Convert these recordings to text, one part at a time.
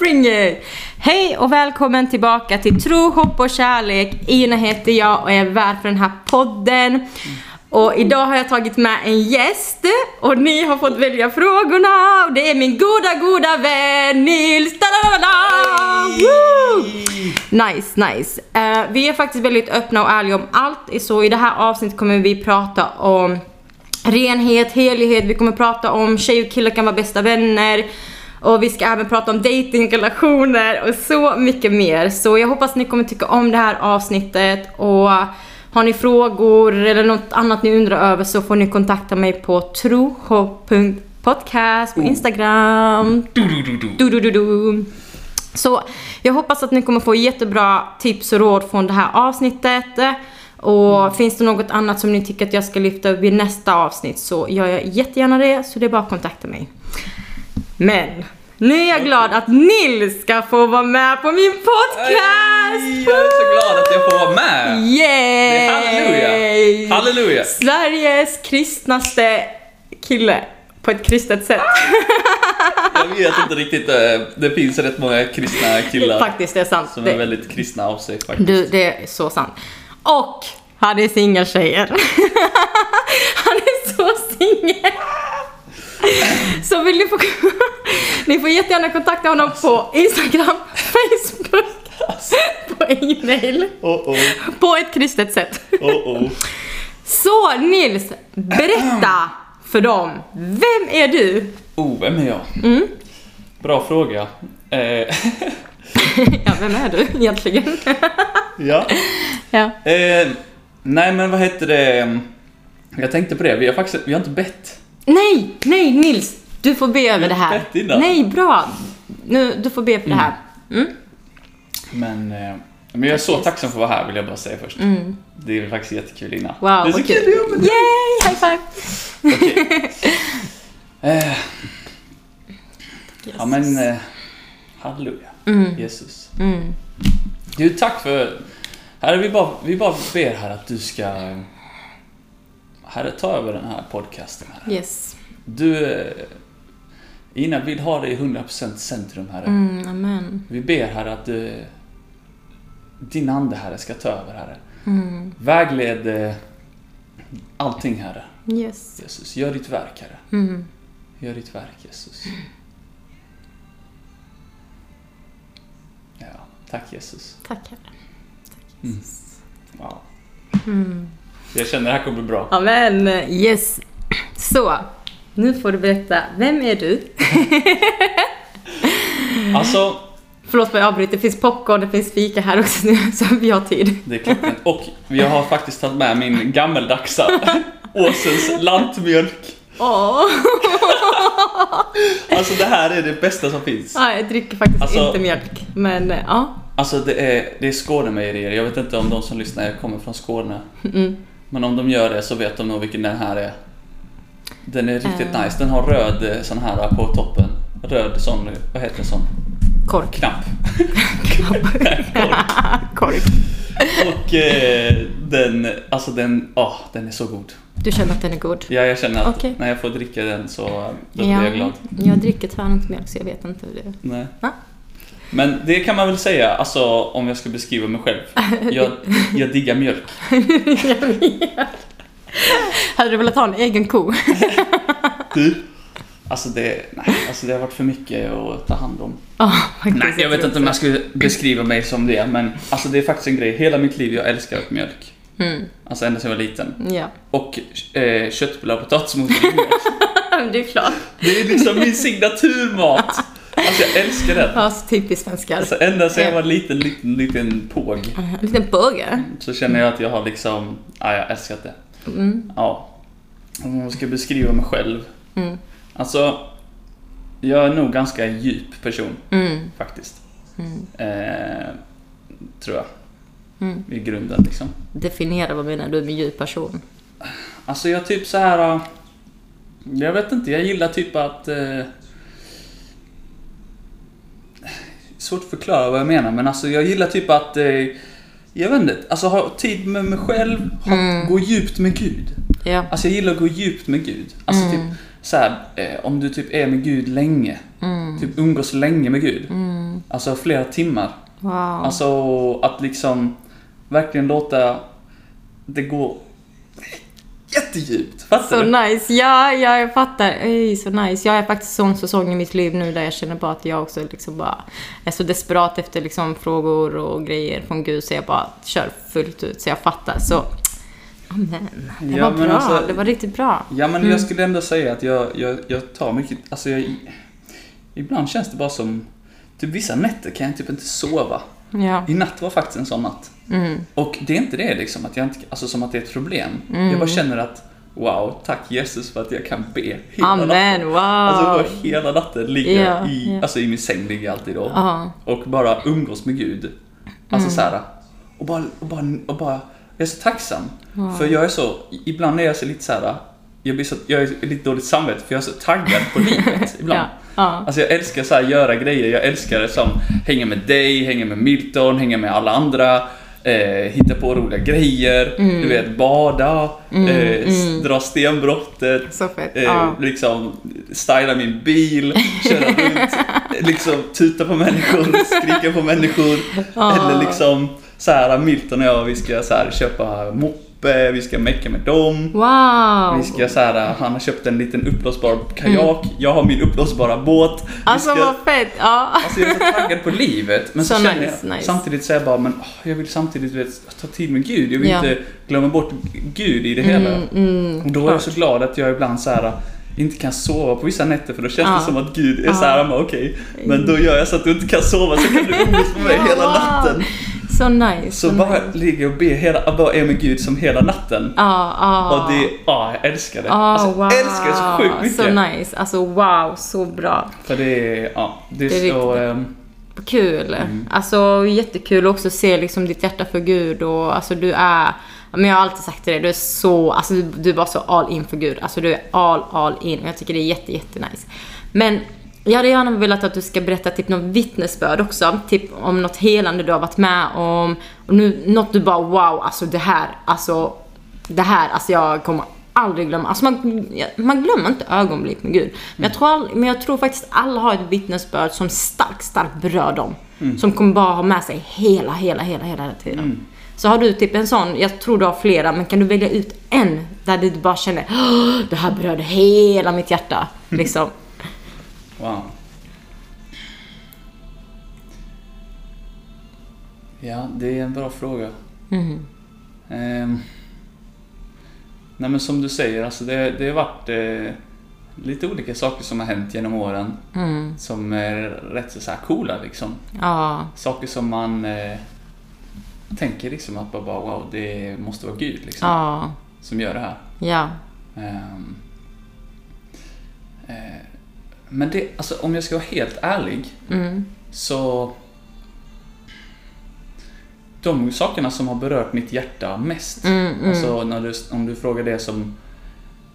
Bring it! Hej och välkommen tillbaka till Tro, hopp och kärlek. Ina heter jag och är värd för den här podden. Och idag har jag tagit med en gäst och ni har fått välja frågorna och det är min goda, goda vän Nils. Nice, nice. Uh, vi är faktiskt väldigt öppna och ärliga om allt. Så i det här avsnittet kommer vi prata om renhet, helighet, vi kommer prata om tjej och killar kan vara bästa vänner. Och vi ska även prata om dating, relationer och så mycket mer. Så jag hoppas ni kommer tycka om det här avsnittet och har ni frågor eller något annat ni undrar över så får ni kontakta mig på trohopp.podcast på Instagram. Du, du, du, du. Så jag hoppas att ni kommer få jättebra tips och råd från det här avsnittet. Och mm. finns det något annat som ni tycker att jag ska lyfta upp i nästa avsnitt så gör jag jättegärna det. Så det är bara att kontakta mig. Men nu är jag glad att Nils ska få vara med på min podcast! Jag är så glad att jag får vara med! Yay! halleluja! Halleluja! Sveriges kristnaste kille på ett kristet sätt. jag vet inte riktigt, eh, det finns rätt många kristna killar. Faktiskt, det är sant. Som är väldigt kristna av sig faktiskt. Du, det är så sant. Och han är singeltjejer. han är så singel. Så vill ni få... ni får jättegärna kontakta honom alltså. på Instagram, Facebook, alltså. på e-mail. Oh oh. På ett kristet sätt. Oh Så Nils, berätta för dem. Vem är du? Oh, vem är jag? Mm. Bra fråga. Eh. ja, vem är du egentligen? ja. ja. Eh, nej, men vad heter det? Jag tänkte på det, vi har faktiskt vi har inte bett. Nej, nej Nils! Du får be över det här. Nej, bra. Nu, du får be för det här. Mm. Men, eh, men jag är så tacksam för att vara här vill jag bara säga först. Mm. Det är faktiskt jättekul Ina. Wow, det är så kul med Yay! High five! Okej. Eh, ja men, eh, halleluja. Mm. Jesus. Mm. Du, tack för... Herre, vi bara, vi bara ber här att du ska... Herre, ta över den här podcasten. Herre. Yes. Du, eh, Ina vill ha dig i 100% centrum, Herre. Mm, amen. Vi ber, Herre, att du, din Ande, Herre, ska ta över, Herre. Mm. Vägled eh, allting, Herre. Yes. Jesus, gör ditt verk, Herre. Mm. Gör ditt verk, Jesus. Ja, tack Jesus. Tack Herre. Tack Jesus. Mm. Wow. Mm. Jag känner det här kommer bli bra. Amen. Yes. Så, nu får du berätta. Vem är du? alltså... Förlåt vad jag avbryter. Det finns popcorn, det finns fika här också nu, så vi har tid. Det är klockan. Och jag har faktiskt tagit med min gammeldagsa Åsens lantmjölk. Åh. alltså det här är det bästa som finns. Ja, jag dricker faktiskt alltså, inte mjölk, men ja. Alltså det är, det är Skånemejerier. Jag vet inte om de som lyssnar kommer från Skåne. Mm. Men om de gör det så vet de nog vilken den här är. Den är riktigt uh. nice. Den har röd eh, sån här på toppen. Röd sån, vad heter det sån? Kork. Knapp. Kork. Kork. Och eh, den, alltså den, åh, oh, den är så god. Du känner att den är god? Ja, jag känner att okay. när jag får dricka den så då ja, blir jag glad. Jag dricker tyvärr inte mjölk så jag vet inte hur det är. Nej. Va? Men det kan man väl säga, alltså om jag ska beskriva mig själv. Jag, jag diggar mjölk. Hade du velat ha en egen ko? du, alltså det, nej, alltså det har varit för mycket att ta hand om. Oh, nej, jag vet inte om jag skulle beskriva mig som det, men alltså det är faktiskt en grej. Hela mitt liv jag älskar mjölk. Mm. Alltså ända sedan jag var liten. Ja. Och eh, köttbullar och potatismos Det är klart. Det är liksom min signaturmat. Alltså jag älskar den. Ja, så typiskt svenskar. Alltså ända sedan jag var en liten, liten, liten påg. En liten påge? Så känner jag att jag har liksom, ja jag älskar det. Mm. Ja. Om jag ska beskriva mig själv. Mm. Alltså, jag är nog ganska djup person. Mm. Faktiskt. Mm. Eh, tror jag. Mm. I grunden liksom. Definiera vad menar du med djup person? Alltså jag typ så här. Jag vet inte, jag gillar typ att eh, svårt att förklara vad jag menar, men alltså jag gillar typ att, eh, jag vet inte, alltså ha tid med mig själv, ha, Mm. gå djupt med Gud. Ja. Alltså jag gillar att gå djupt med Gud. Alltså Mm. typ så här, eh, om du typ är med Gud länge, Mm. typ umgås länge med Gud, Mm. Alltså flera timmar. Wow. Alltså att liksom verkligen låta det gå jättedjupt. Fattar Så du? nice. Ja, ja, jag fattar. Ej, så nice. Jag är faktiskt sån säsong i mitt liv nu där jag känner bara att jag också liksom bara är så desperat efter liksom frågor och grejer från Gud så jag bara kör fullt ut. Så jag fattar. Så, amen. Det Ja, var bra. alltså- det var riktigt bra. Ja men Mm. jag skulle ändå säga att jag, jag, jag tar mycket, alltså jag, ibland känns det bara som, typ vissa nätter kan jag typ inte sova. Ja. I natt var faktiskt en sån natt. Mm. Och det är inte det liksom, att jag inte, alltså som att det är ett problem. Mm. Jag bara känner att, wow, tack Jesus för att jag kan be hela natten. Amen. Wow. Alltså bara hela natten ligger Ja, i, ja. alltså i min säng ligger jag alltid då. Ja. Och bara umgås med Gud. Alltså Mm. så här, och bara, och bara, och bara, jag är så tacksam. För jag är så, ibland är jag så lite så här, jag blir så, jag är lite dåligt samvete för jag är så taggad på livet ibland. Ja. Ja. Alltså jag älskar så här göra grejer, jag älskar det som hänga med dig, hänga med Milton, hänga med alla andra, eh, hitta på roliga grejer, du vet bada, eh, s- dra stenbrottet, Så fett. eh, Ja. liksom styla min bil, köra runt, liksom tuta på människor, skrika på människor, Ja. eller liksom så här Milton och jag, vi ska så här köpa moppe, vi ska mecka med dem. Wow. Vi ska så här, han har köpt en liten uppblåsbar kajak, jag har min uppblåsbara båt. Mm. Alltså ska, vad fett. Ja. alltså jag är så taggad på livet. Men så, Så känner nice, jag, nice. samtidigt så är jag bara, men åh, jag vill samtidigt vet, ta tid med Gud. Jag vill Ja. inte glömma bort Gud i det hela. Mm, mm, Och då är jag så glad att jag ibland så här inte kan sova på vissa nätter för då känns Ja. det som att Gud är Ja. så här, men okej, men då gör jag så att du inte kan sova så kan du umgås med mig hela natten. Så nice. Så nice. bara ligga och be hela, bara är med Gud som hela natten. Ja, ja. Och det, ja, jag älskar det. Ja, alltså, wow. jag älskar det så sjukt mycket. Så nice. Alltså wow, så bra. För det är, ja, det är, Det är så... riktigt. ehm, Kul. Mm. Alltså jättekul också att se liksom ditt hjärta för Gud och alltså du är men jag har alltid sagt till dig, du är så, alltså du, du är bara så all in för Gud. Alltså du är all, all in och jag tycker det är jätte, jätte nice. Men jag hade gärna velat att du ska berätta typ något vittnesbörd också. Typ om något helande du har varit med om. Och nu, något du bara wow, alltså det här, alltså det här, alltså jag kommer aldrig glömma. Alltså man, man glömmer inte ögonblick med Gud. Men jag, tror all, men jag tror faktiskt alla har ett vittnesbörd som starkt, starkt berör dem. Som kommer bara ha med sig hela, hela, hela, hela tiden. Så har du typ en sån, jag tror du har flera, men kan du välja ut en där du bara känner "Åh, det här berörde hela mitt hjärta. Liksom. Wow. Ja, det är en bra fråga. Mhm. Ehm, nej men som du säger, alltså det, det har varit eh, lite olika saker som har hänt genom åren. Mm. Som är rätt så, så här coola liksom. Ja, Saker som man eh, tänker liksom att bara, bara wow, det måste vara Gud liksom. ja, Som gör det här. ja. Ehm, eh, men det, alltså om jag ska vara helt ärlig Mm. så... De sakerna som har berört mitt hjärta mest. Mm, mm. Alltså när du, om du frågar det som...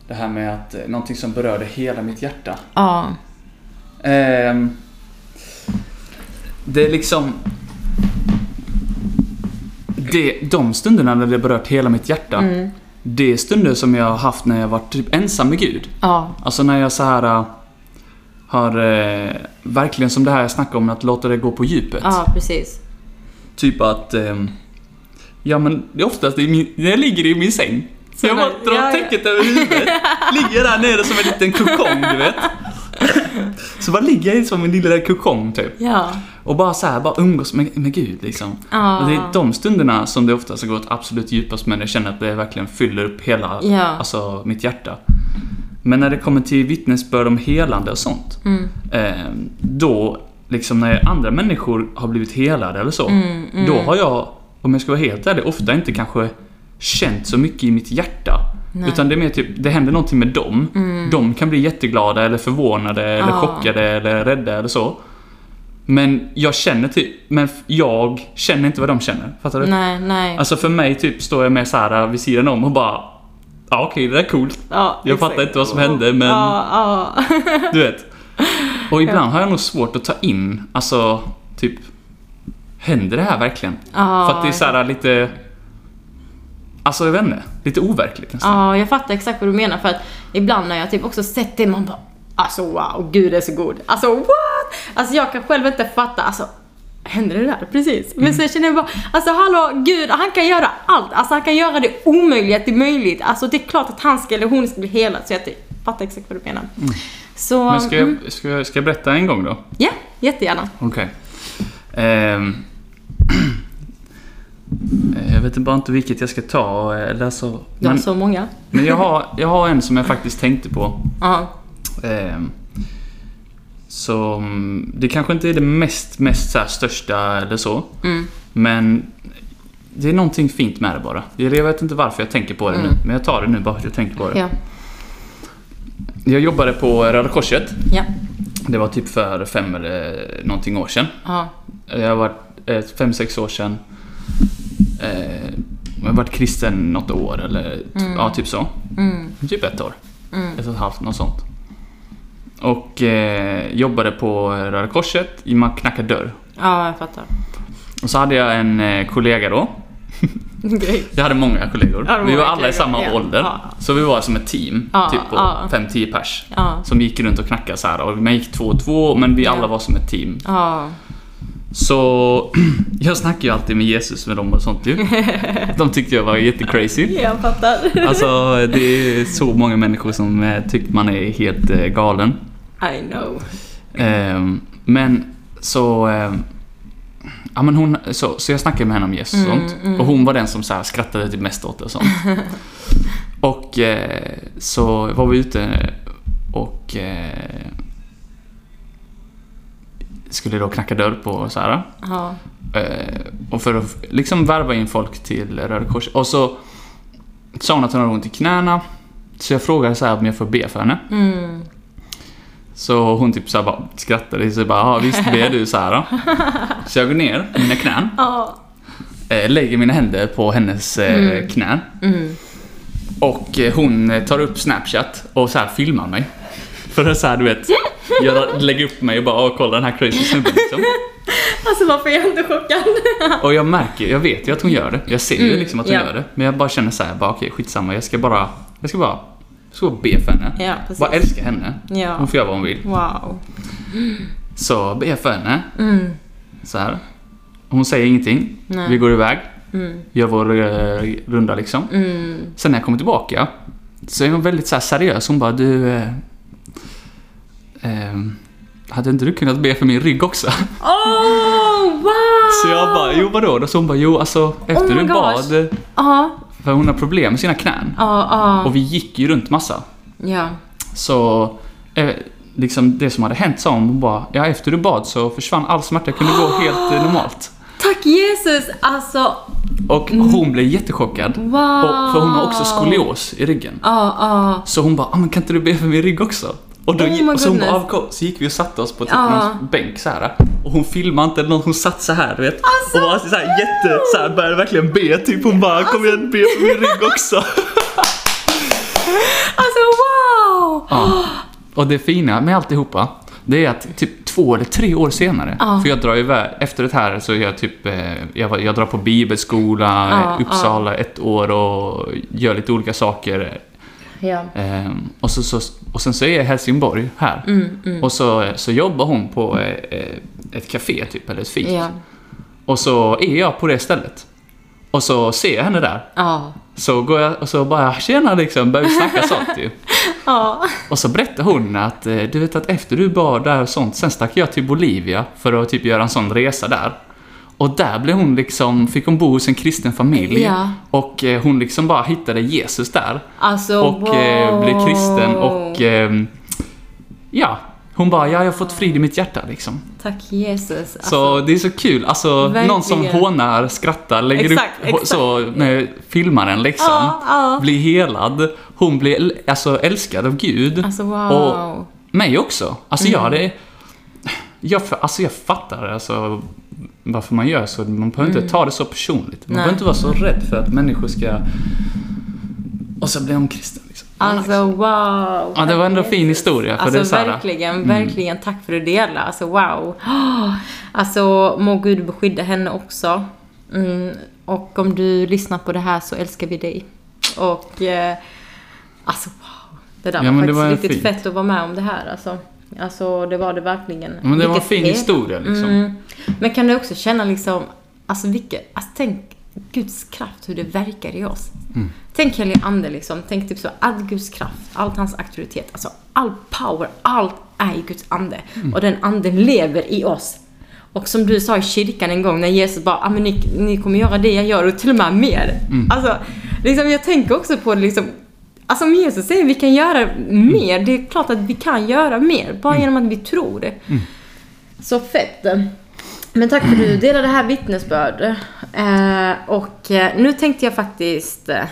Det här med att eh, någonting som berörde hela mitt hjärta. Ja. Ehm, det är liksom... Det, de stunderna när det berört hela mitt hjärta. Mm. Det är stunder som jag har haft när jag varit typ ensam med Gud. Ja. Alltså när jag så här äh, har eh, verkligen som det här jag snackade om, att låta det gå på djupet. Ja, precis. Typ att, ehm, ja men det är oftast i min, jag ligger i min säng. Så jag bara drar ja, ja. täcket över huvudet, ligger där nere som en liten kokong, du vet. Så bara ligger jag som en liten kokong typ. Ja. Och bara så här, bara umgås med, med Gud liksom. Ja. Och det är de stunderna som det oftast har gått absolut djupast med. Jag känner att det verkligen fyller upp hela, alltså mitt hjärta. Men när det kommer till vittnesbörd om helande och sånt. Mm. Eh, då, liksom när andra människor har blivit helade eller så. Mm, mm. Då har jag, om jag ska vara helt ärlig, ofta inte kanske känt så mycket i mitt hjärta. Nej. Utan det är mer typ, det händer någonting med dem. Mm. De kan bli jätteglada eller förvånade eller Ja. chockade eller rädda eller så. Men jag känner typ, men jag känner inte vad de känner. Fattar du? Nej, nej. Alltså för mig typ står jag med så här vid sidan om och bara Ja okej, det är coolt. ja, jag exakt. fattar inte vad som hände, men- Ja, ja. Du vet. Och ibland har jag nog svårt att ta in, alltså typ Händer det här verkligen? För att det är så här lite Alltså jag vet inte, lite overkligt nästan. Ja, jag fattar exakt vad du menar för att ibland när jag typ också sett det, man bara Alltså wow, gud är så god. Alltså what? Alltså jag kan själv inte fatta, alltså Hände det där precis? Men sen känner jag bara, alltså hallå gud, han kan göra allt. Alltså han kan göra det omöjliga till möjligt. Alltså det är klart att han ska eller hon ska bli helad. Så jag fattar exakt vad du menar. Så, Men ska mm, jag, ska, jag, ska jag berätta en gång då? ja, jättegärna. Okej. Ehm. jag vet bara inte vilket jag ska ta eller så. Du har Men, så många. men jag, har, jag har en som jag faktiskt tänkte på. Ja. Ehm, som, det kanske inte är det mest, mest så största eller så. Mm. Men det är någonting fint med det bara. Jag vet inte varför jag tänker på det nu. Men jag tar det nu bara för att jag tänker på det. Ja. Jag jobbade på Röda Korset. Ja. Det var typ för fem eller någonting år sedan. Ja. Jag har varit eh, fem, sex år sedan. Eh, jag har varit kristen något år eller t- ja, typ så. Mm. Typ ett år. Mm. Ett och ett halvt, något sånt. Och eh, jobbade på Röda Korset. Man knackade dörr. Ja, jag fattar. Och så hade jag en eh, kollega då. Jag hade många kollegor. Ja, vi var alla i samma ja. ålder. Ja. Så vi var som ett team. Typ på ja. 5-10 pers. Som gick runt och knackade så här. Och man gick två och två, men vi alla var som ett team. Så jag snackar ju alltid med Jesus med dem och sånt ju. De tyckte jag var jättecrazy. Jag fattar. Alltså det är så många människor som eh, tycker man är helt eh, galen. I know. Ehm, men så... ehm, ja men hon, så, så jag snackade med henne om Jesus och Mm, sånt. mm. Och hon var den som så skrattade typ mest åt det och sånt. och eh, så var vi ute och skulle då knacka dörr på så här. Ja. Eh, och för att liksom värva in folk till Röda Korset. Och så sa hon att hon hade ont i knäna. Så jag frågade så här om jag får be för henne. Mm. Så hon typ så här bara skrattade. Så jag bara, ja visst ber du så här. Så jag går ner på mina knän. Ja. Eh, lägger mina händer på hennes eh, Mm. knän. Mm. Och hon tar upp Snapchat och så här filmar mig. För att så här, du vet, jag lägger upp mig och bara, åh kolla den här crazy snubben liksom. Alltså varför är jag inte chockad? Och jag märker, jag vet ju att hon gör det. Jag ser ju Mm, liksom att hon ja. gör det. Men jag bara känner så här, bara okej skitsamma. Jag ska bara, jag ska bara, jag ska bara be för henne. Ja, precis. Bara älska henne. Ja. Hon får göra vad hon vill. Wow. Så jag för henne. Mm. Så här. Hon säger ingenting. Nej. Vi går iväg. Mm. Gör vår eh, runda liksom. Mm. Sen när jag kommer tillbaka så är hon väldigt så seriös. Hon bara, du... Eh, eh, hade inte du kunnat be för min rygg också? Oh, wow! Så jag bara, jo vadå? Då så hon bara, jo alltså efter Oh du gosh. bad. Ja, För hon har problem med sina knän. ja, ja. Och vi gick ju runt massa. Ja. Så eh, liksom det som hade hänt sa hon, hon bara, ja efter du bad så försvann all smärta. Jag kunde gå helt eh, normalt. Tack Jesus! Alltså, Och hon blev jättechockad. wow! Och, för hon har också skolios i ryggen. Ja, ja. Så hon bara, ah, men kan inte du be för min rygg också? Och, då, Oh så, hon bara, goodness. "Ah, kom." så gick vi och satte oss på typ Ja. någon bänk så här. Och hon filmade inte hon satt så här du vet. Alltså, och var så här jätte, så här, började verkligen be typ. Hon bara, kom igen be för min rygg också. Alltså wow! Ja. Och det fina med alltihopa, det är att typ två eller tre år senare, Ja. för jag drar iväg, efter det här så är jag typ, eh, jag, jag drar på bibelskola i Uppsala ett år och gör lite olika saker. Ja. Ehm, och, så, så, och sen så är jag i Helsingborg här. Mm, mm. Och så, så jobbar hon på eh, eh, ett café typ, eller ett fik. Ja. Och så är jag på det stället. Och så ser jag henne där. Ja. Så går jag och så bara, tjena liksom, börjar vi snacka sånt ju. Ja. Och så berättar hon att, eh, du vet att efter du bad där och sånt, sen stack jag till Bolivia för att typ göra en sån resa där. Och där blev hon liksom, fick hon bo hos en kristen familj. Ja. Och eh, hon liksom bara hittade Jesus där. Alltså Och wow. eh, blev kristen och ehm, ja, hon bara, ja jag har fått frid i mitt hjärta liksom. Tack Jesus. Alltså, Så det är så kul, alltså någon som Verkligen. hånar, skrattar, lägger Exakt, upp exakt. så med filmaren liksom. Ja, ja. Blir helad. Hon blir alltså älskad av Gud. Alltså wow. Och mig också. Alltså Mm. jag hade... Jag, alltså jag fattar alltså varför man gör så. Man behöver inte ta det så personligt. Man Mm. Nej. behöver inte vara så rädd för att människor ska... Och så blir hon kristen liksom. Alltså wow. Ja, det var ändå Tack, fin historia, för alltså, det så här- Mm. verkligen, verkligen. Tack för att du delar. Alltså wow. Alltså må Gud beskydda henne också. Mm, och om du lyssnar på det här så älskar vi dig. Och eh, alltså wow. Det där Ja, var faktiskt var riktigt fint. fett att vara med om det här alltså. Alltså det var det verkligen. Men det var en Vilket fin historia liksom. Mm. Men kan du också känna liksom, alltså vilket, alltså tänk Guds kraft, hur det verkar i oss. Mm. Tänk helig ande liksom, tänk typ så, all Guds kraft, allt hans auktoritet, alltså all power, allt är i Guds ande. Mm. Och den anden lever i oss. Och som du sa i kyrkan en gång när Jesus bara, ah, men ni, ni kommer göra det jag gör och till och med mer. Mm. Alltså, liksom, jag tänker också på det liksom, Alltså om Jesus säger att vi kan göra mer, det är klart att vi kan göra mer, bara genom att vi tror det. Så fett. Men tack för att du delade det här vittnesbörd. Eh, och eh, nu tänkte jag faktiskt eh,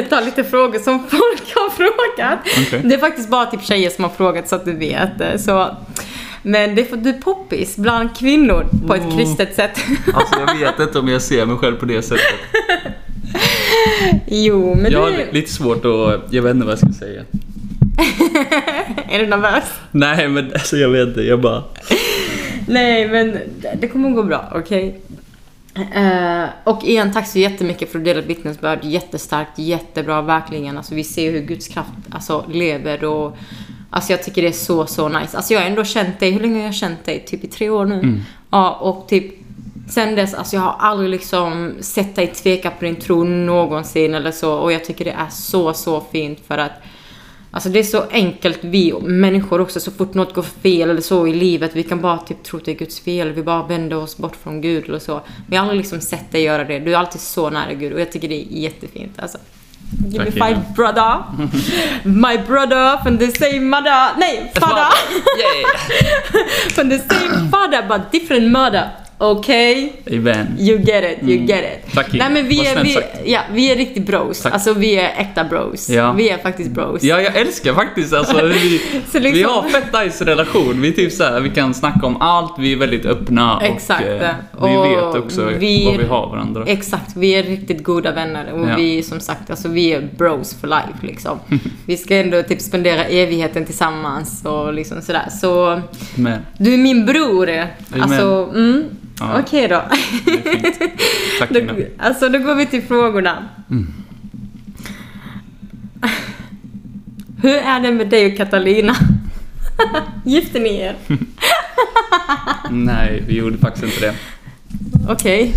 ta lite frågor som folk har frågat. Okej. Det är faktiskt bara typ tjejer som har frågat så att du vet. Så. Men det är för att du är poppis bland kvinnor på ett Mm. kristet sätt. Alltså jag vet inte om jag ser mig själv på det sättet. jo, men Jag har lite svårt att, jag vet inte vad jag ska säga. Är du nervös? Nej men alltså jag vet inte, jag bara... Nej, men det- kommer att gå bra, okej? Eh, och igen, tack så jättemycket för att du delade vittnesbörd. Jättestarkt, jättebra, verkligen. Alltså, vi ser hur Guds kraft alltså, lever och Alltså jag tycker det är så, så nice. Alltså jag har ändå känt dig, hur länge har jag känt dig? Typ i tre år nu. Ja, och typ sen dess, alltså jag har aldrig liksom sett dig tveka på din tro någonsin eller så. Och jag tycker det är så, så fint för att Alltså det är så enkelt, vi människor också, så fort något går fel eller så i livet, vi kan bara typ tro att det är Guds fel, vi bara vänder oss bort från Gud eller så. Jag har aldrig liksom sett dig göra det, du är alltid så nära Gud och jag tycker det är jättefint alltså. Give me five brother. My brother from the same mother. Nej, father. Yeah! from the same father but different mother. Okay? Amen. You get it, you get it. Tack. Nej men vi är, vi, ja, vi är riktigt bros. Tack. Alltså vi är äkta bros. Ja. Vi är faktiskt bros. Ja, jag älskar faktiskt alltså vi, liksom- vi har fett nice relation. Vi är typ så här, vi kan snacka om allt, vi är väldigt öppna Exakt. och eh, vi Och vet också vi- vad vi har varandra. Exakt, vi är riktigt goda vänner och Ja. vi som sagt, alltså vi är bros for life liksom. vi ska ändå typ spendera evigheten tillsammans och liksom sådär. Så Men, du är min bror. Alltså, mm. Ja. Okej då. Tack då. Alltså då går vi till frågorna. Hur är det med dig och Catalina? Gifte ni er? Nej, vi gjorde faktiskt inte det. Okej.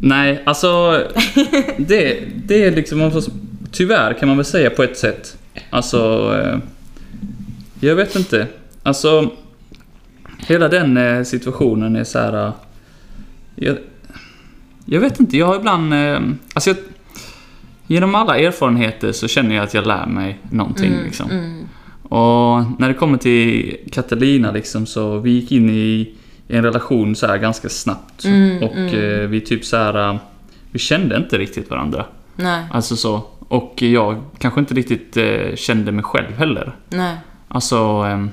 Nej, alltså det, det är liksom, tyvärr kan man väl säga på ett sätt. Alltså, eh, jag vet inte. Alltså, hela den eh, situationen är så här. Eh, Jag, jag vet inte, jag har ibland, eh, alltså jag, genom alla erfarenheter så känner jag att jag lär mig någonting liksom. Mm. Och när det kommer till Catalina liksom så vi gick in i en relation så här ganska snabbt. Mm, och eh, vi typ så här eh, vi kände inte riktigt varandra. Nej, Alltså så. Och jag kanske inte riktigt eh, kände mig själv heller. nej. Alltså, ehm,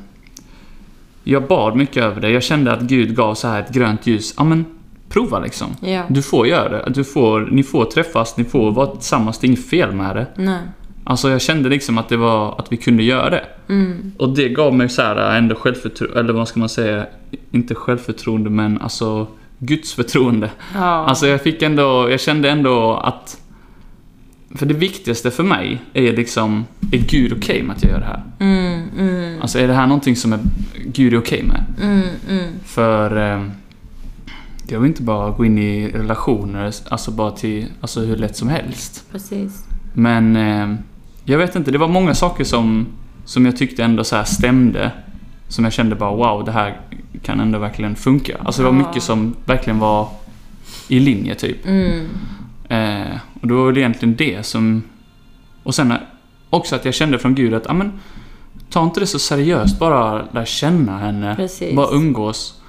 jag bad mycket över det. Jag kände att Gud gav så här ett grönt ljus. Ja men, prova liksom. Ja. Du får göra det. Du får, ni får träffas, ni får vara tillsammans. Det är inget fel med det. Nej. Alltså jag kände liksom att det var, att vi kunde göra det. Mm. Och det gav mig så här ändå självförtroende, eller vad ska man säga? Inte självförtroende men alltså Guds förtroende. Ja. Alltså jag fick ändå, jag kände ändå att för det viktigaste för mig är liksom, är Gud okej med att jag gör det här? Mm, mm, Alltså är det här någonting som är Gud är okej med? mm, mm. För eh, jag vill inte bara gå in i relationer, alltså bara till, alltså hur lätt som helst. Precis. Men eh, jag vet inte, det var många saker som, som jag tyckte ändå så här stämde. Som jag kände bara wow, det här kan ändå verkligen funka. Alltså det var Ja. mycket som verkligen var i linje typ. Mm. Eh, och det var väl egentligen det som... Och sen också att jag kände från Gud att, ja men ta inte det så seriöst, bara lär känna henne. Precis. Bara umgås.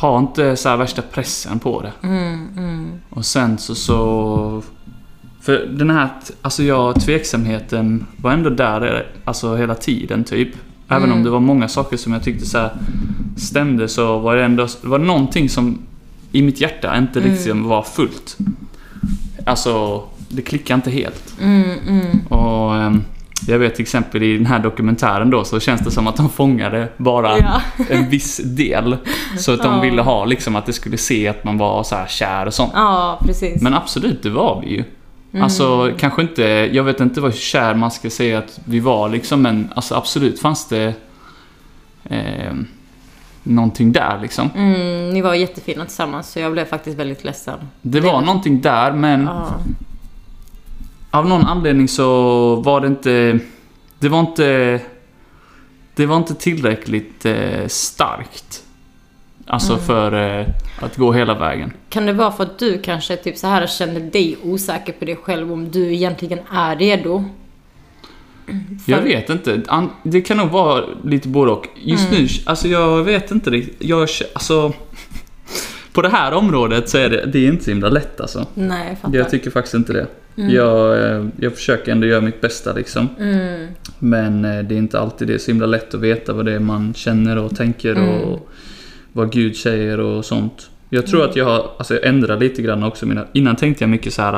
Ha inte så här värsta pressen på det. Mm, mm. Och sen så så... För den här, alltså jag, tveksamheten var ändå där, alltså hela tiden typ. Även Mm. om det var många saker som jag tyckte så stämde så var det ändå, var det någonting som i mitt hjärta inte Mm. riktigt var fullt. Alltså, det klickade inte helt. Mm, mm. Och ehm, jag vet till exempel i den här dokumentären då så känns det som att de fångade bara Ja. en viss del. Så att de Ja. ville ha liksom att det skulle se att man var så här kär och sånt. ja, precis. Men absolut, det var vi ju. Mm. Alltså kanske inte, jag vet inte vad kär man ska säga att vi var liksom men alltså absolut fanns det eh, någonting där liksom. Mm, ni var jättefina tillsammans så jag blev faktiskt väldigt ledsen. Det var någonting där men Ja. Av någon anledning så var det inte... Det var inte... Det var inte tillräckligt eh, starkt. Alltså Mm. för eh, att gå hela vägen. Kan det vara för att du kanske typ så här kände dig osäker på dig själv om du egentligen är redo? Jag För- vet inte. Det kan nog vara lite både och. Just Mm. nu, alltså jag vet inte riktigt. Jag, alltså... På det här området så är det, det är inte så himla lätt alltså. Nej, jag fattar. Jag tycker faktiskt inte det. Jag, eh, jag försöker ändå göra mitt bästa liksom. Mm, Men eh, det är inte alltid det är så himla lätt att veta vad det är man känner och tänker Mm. och vad Gud säger och sånt. Jag tror att jag har, alltså jag ändrar lite grann också mina, innan tänkte jag mycket så här.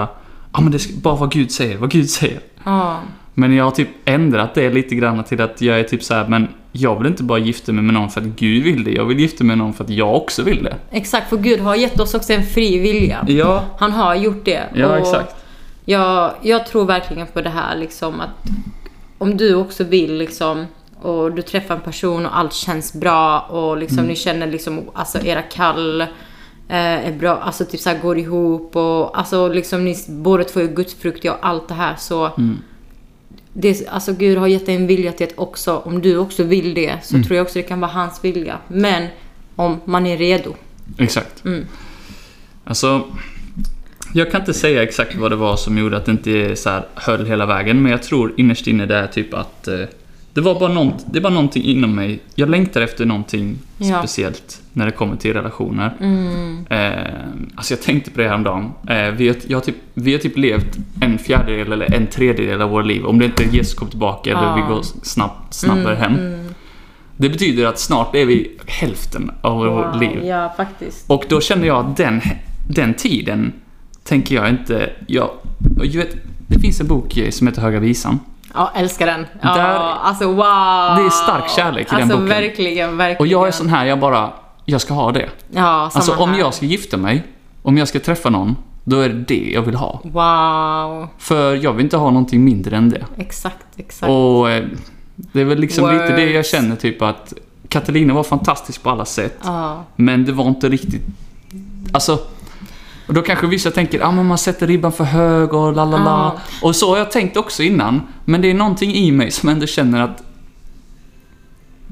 Ja men det ska bara vad Gud säger, vad Gud säger. ja. Men jag har typ ändrat det lite grann till att jag är typ så här, men jag vill inte bara gifta mig med någon för att Gud vill det. Jag vill gifta mig med någon för att jag också vill det. Exakt, för Gud har gett oss också en fri vilja. Ja, Han har gjort det. ja exakt. Jag, jag tror verkligen på det här liksom att om du också vill liksom och du träffar en person och allt känns bra och liksom Mm. ni känner liksom alltså era kall eh, är bra, alltså typ såhär går ihop och alltså liksom ni båda två är gudsfruktiga och allt det här så Mm. det, alltså Gud har gett dig en vilja till att också, om du också vill det så Mm. tror jag också det kan vara hans vilja. Men om man är redo. Exakt. Mm. Alltså, jag kan inte säga exakt vad det var som gjorde att det inte så här höll hela vägen, men jag tror innerst inne det är typ att eh, det var bara nånt, det bara någonting inom mig. Jag längtar efter någonting Ja. speciellt när det kommer till relationer. Mm. Eh, alltså jag tänkte på det häromdagen. Eh, vi, har, jag har typ, vi har typ levt en fjärdedel eller en tredjedel av våra liv. Om det inte är Jesus kommer tillbaka eller Ja. vi går snabbt, snabbare Mm, hem. mm. Det betyder att snart är vi hälften av vårt liv. Ja, faktiskt. Och då känner jag att den, den tiden tänker jag inte... Jag, jag vet, det finns en bok som heter Höga Visan. Ja, älskar den. Ja, Där- alltså wow. Det är stark kärlek i den alltså, boken. verkligen, verkligen. Och jag är sån här, jag bara... Jag ska ha det. Ja, Alltså om här. jag ska gifta mig, om jag ska träffa någon, då är det det jag vill ha. Wow. För jag vill inte ha någonting mindre än det. Exakt, exakt. Och eh, det är väl liksom lite det jag Words. känner typ att Katalina var fantastisk på alla sätt. Ja. Men det var inte riktigt... Alltså... Och då kanske vissa tänker, ah, men man sätter ribban för hög och la la la. Och så har jag tänkt också innan. Men det är någonting i mig som ändå känner att...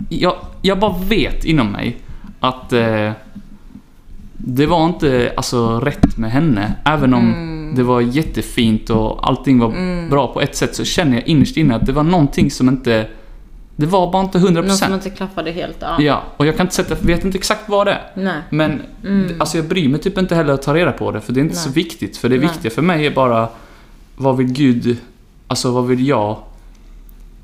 Jag, jag bara vet inom mig att eh, det var inte alltså, rätt med henne. Även om Mm. det var jättefint och allting var bra på ett sätt så känner jag innerst inne att det var någonting som inte... Det var bara inte 100%. Något som inte klaffade helt. Ja. Ja, och jag kan inte sätta, vet inte exakt vad det är. Nej. Men alltså jag bryr mig typ inte heller att ta reda på det, för det är inte så Nej. viktigt. För det Nej. viktiga för mig är bara, vad vill Gud, alltså vad vill jag?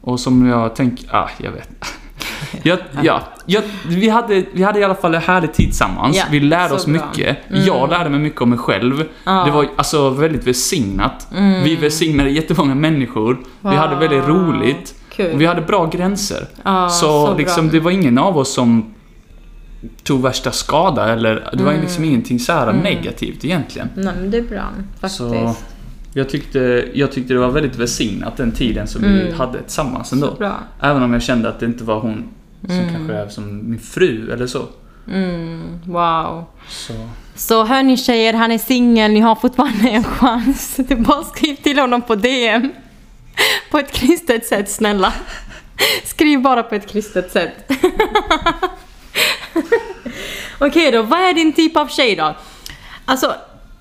Och som jag tänker, ah, jag vet. Jag, ja, jag, vi, hade, vi hade i alla fall en härlig tid tillsammans. Ja, vi lärde så oss bra. mycket. Mm. Jag lärde mig mycket om mig själv. Ja. Det var alltså väldigt välsignat. Mm. Vi välsignade jättemånga människor. Vi hade väldigt Wow. roligt. Kul. Vi hade bra gränser. ja, så bra. liksom, det var ingen av oss som tog värsta skada eller det var Mm. liksom ingenting så här negativt egentligen. Nej, men det är bra. Faktiskt. Så jag tyckte, jag tyckte det var väldigt välsignat den tiden som vi Mm. hade tillsammans Så ändå. bra. Även om jag kände att det inte var hon som Mm. kanske är som min fru eller så. Mm, wow. så. Så hörni tjejer, han är singel, ni har fortfarande en chans. Det är bara skriv till honom på DM. På ett kristet sätt, snälla. Skriv bara på ett kristet sätt. Okej då, vad är din typ av tjej då? Alltså,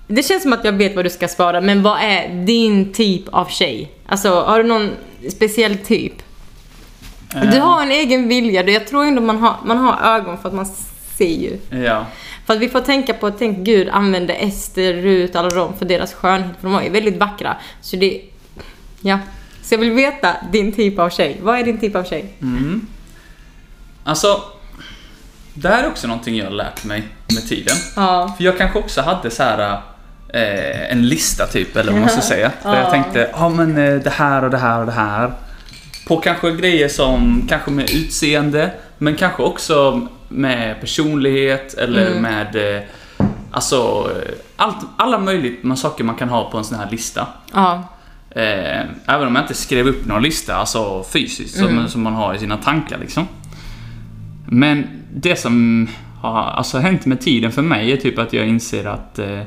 det känns som att jag vet vad du ska svara, men vad är din typ av tjej? Alltså, har du någon speciell typ? Du har en egen vilja, jag tror ändå man har, man har ögon för att man ser ju. Ja. För att vi får tänka på, tänk Gud använde Ester, Rut, alla dem för deras skönhet, för de var ju väldigt vackra. Så det, ja. Så jag vill veta din typ av tjej. Vad är din typ av tjej? Mm. Alltså, det här är också någonting jag har lärt mig med tiden. Ja. För jag kanske också hade så här eh, en lista typ, eller vad man ska säga. Där jag Ja. tänkte, ja men eh, det här och det här och det här. På kanske grejer som, kanske med utseende, men kanske också med personlighet eller Mm. med, eh, alltså, allt, alla möjliga saker man kan ha på en sån här lista. Ja. Eh, även om jag inte skrev upp någon lista, alltså fysiskt, som, Mm. som man har i sina tankar liksom. Men det som har alltså, hänt med tiden för mig är typ att jag inser att eh,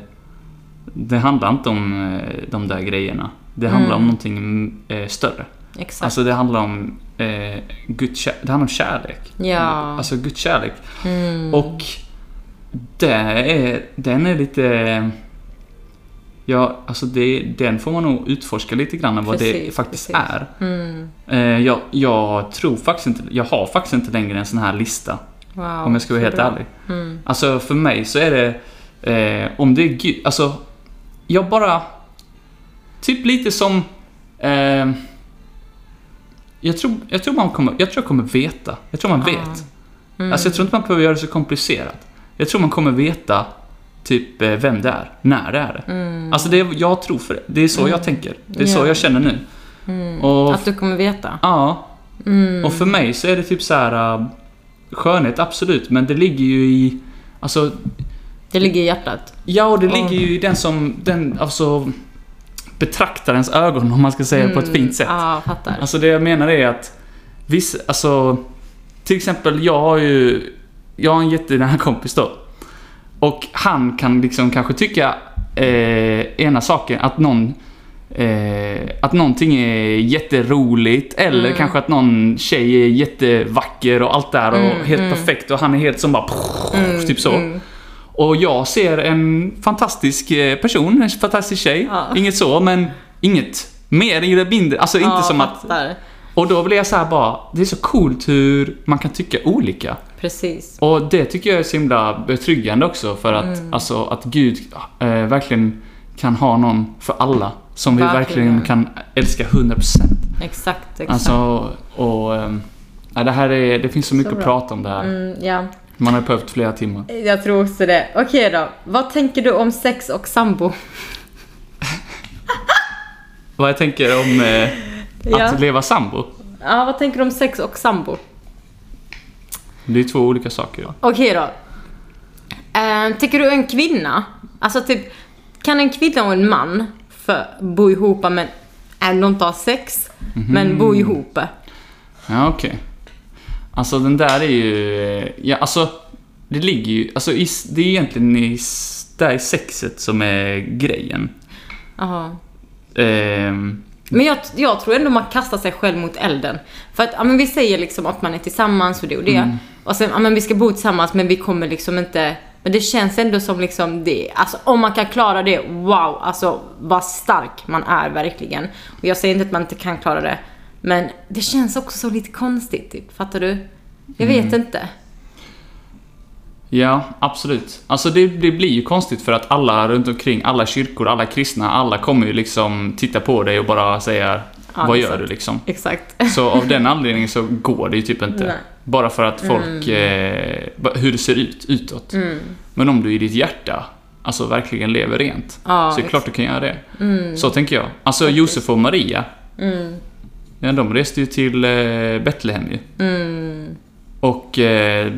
det handlar inte om eh, de där grejerna. Det handlar Mm. om någonting eh, större. Exakt. Alltså det handlar om eh, Guds det handlar om kärlek. Ja. Alltså Guds kärlek. mm. Och det är, den är lite... Ja, alltså det, den får man nog utforska lite grann vad det faktiskt precis. är. Mm. Eh, jag, jag tror faktiskt inte, jag har faktiskt inte längre en sån här lista. Wow, om jag ska vara helt bra. ärlig. Mm. Alltså för mig så är det, eh, om det är Gud, alltså jag bara, typ lite som, eh, jag tror, jag tror man kommer, jag tror jag kommer veta. Jag tror man Ah. vet. Mm. Alltså jag tror inte man behöver göra det så komplicerat. Jag tror man kommer veta typ eh, vem det är, när det är det. Mm. Alltså det är, jag tror för det. Det är så jag tänker. Det är så Ja. jag känner nu. Mm. Och, Att du kommer veta. ja, Mm. och för mig så är det typ så här äh, skönhet absolut, men det ligger ju i, alltså Det ligger i hjärtat. Ja, och det ligger ju i den som, den, alltså betraktarens ögon om man ska säga på ett fint sätt. Mm. Ja, fattar. Alltså det jag menar är att vissa, alltså till exempel jag har ju, jag har en jättenära kompis då. Och han kan liksom kanske tycka eh, ena saken, att någon Eh, att någonting är jätteroligt eller Mm. kanske att någon tjej är jättevacker och allt där och Mm, helt mm. perfekt och han är helt som bara Mm, typ så. mm. Och jag ser en fantastisk eh, person, en fantastisk tjej. Ja. Inget så, men inget mer eller mindre. Alltså inte ja, som att... fattar. Och då blir jag så här bara, det är så coolt hur man kan tycka olika. Precis. Och det tycker jag är så himla betryggande också för att, Mm. alltså, att Gud eh, verkligen kan ha någon för alla. Som vi Verkligen. verkligen kan älska 100%. Exakt, exakt. Alltså, och... ja, det här är, det finns så mycket Så att prata om det här. Mm, ja, Man har behövt flera timmar. jag tror också det. Okej då. Vad tänker du om sex och sambo? Vad jag tänker om eh, Ja. att leva sambo. Ja, vad tänker du om sex och sambo? Det är två olika saker. Ja. Okej då. Eh, tycker du en kvinna, alltså typ, kan en kvinna och en man för, bo ihop men ändå inte ha sex, men bo ihop? Ja, okej. Alltså den där är ju... Ja, alltså... Det ligger ju... Alltså det är egentligen i, där i sexet som är grejen. Jaha. Ehm, Men jag, jag tror ändå man kastar sig själv mot elden. För att, ja men vi säger liksom att man är tillsammans och det och det. Och sen, ja men vi ska bo tillsammans men vi kommer liksom inte... Men det känns ändå som liksom det, alltså om man kan klara det, wow! Alltså vad stark man är verkligen. Och jag säger inte att man inte kan klara det. Men det känns också så lite konstigt, typ. Fattar du? Jag vet inte. Ja, absolut. Alltså det, det blir ju konstigt för att alla runt omkring, alla kyrkor, alla kristna, alla kommer ju liksom titta på dig och bara säga Ja, Vad är gör du liksom? Exakt. Så av den anledningen så går det ju typ inte. Nej. Bara för att folk, eh, ba- hur det ser ut utåt. Mm. Men om du i ditt hjärta, alltså verkligen lever rent. Ja, så är det klart du kan göra det. Mm. Så tänker jag. Alltså Josef och Maria, Mm. ja, de reste ju till eh, Betlehem ju. Mm. Och eh,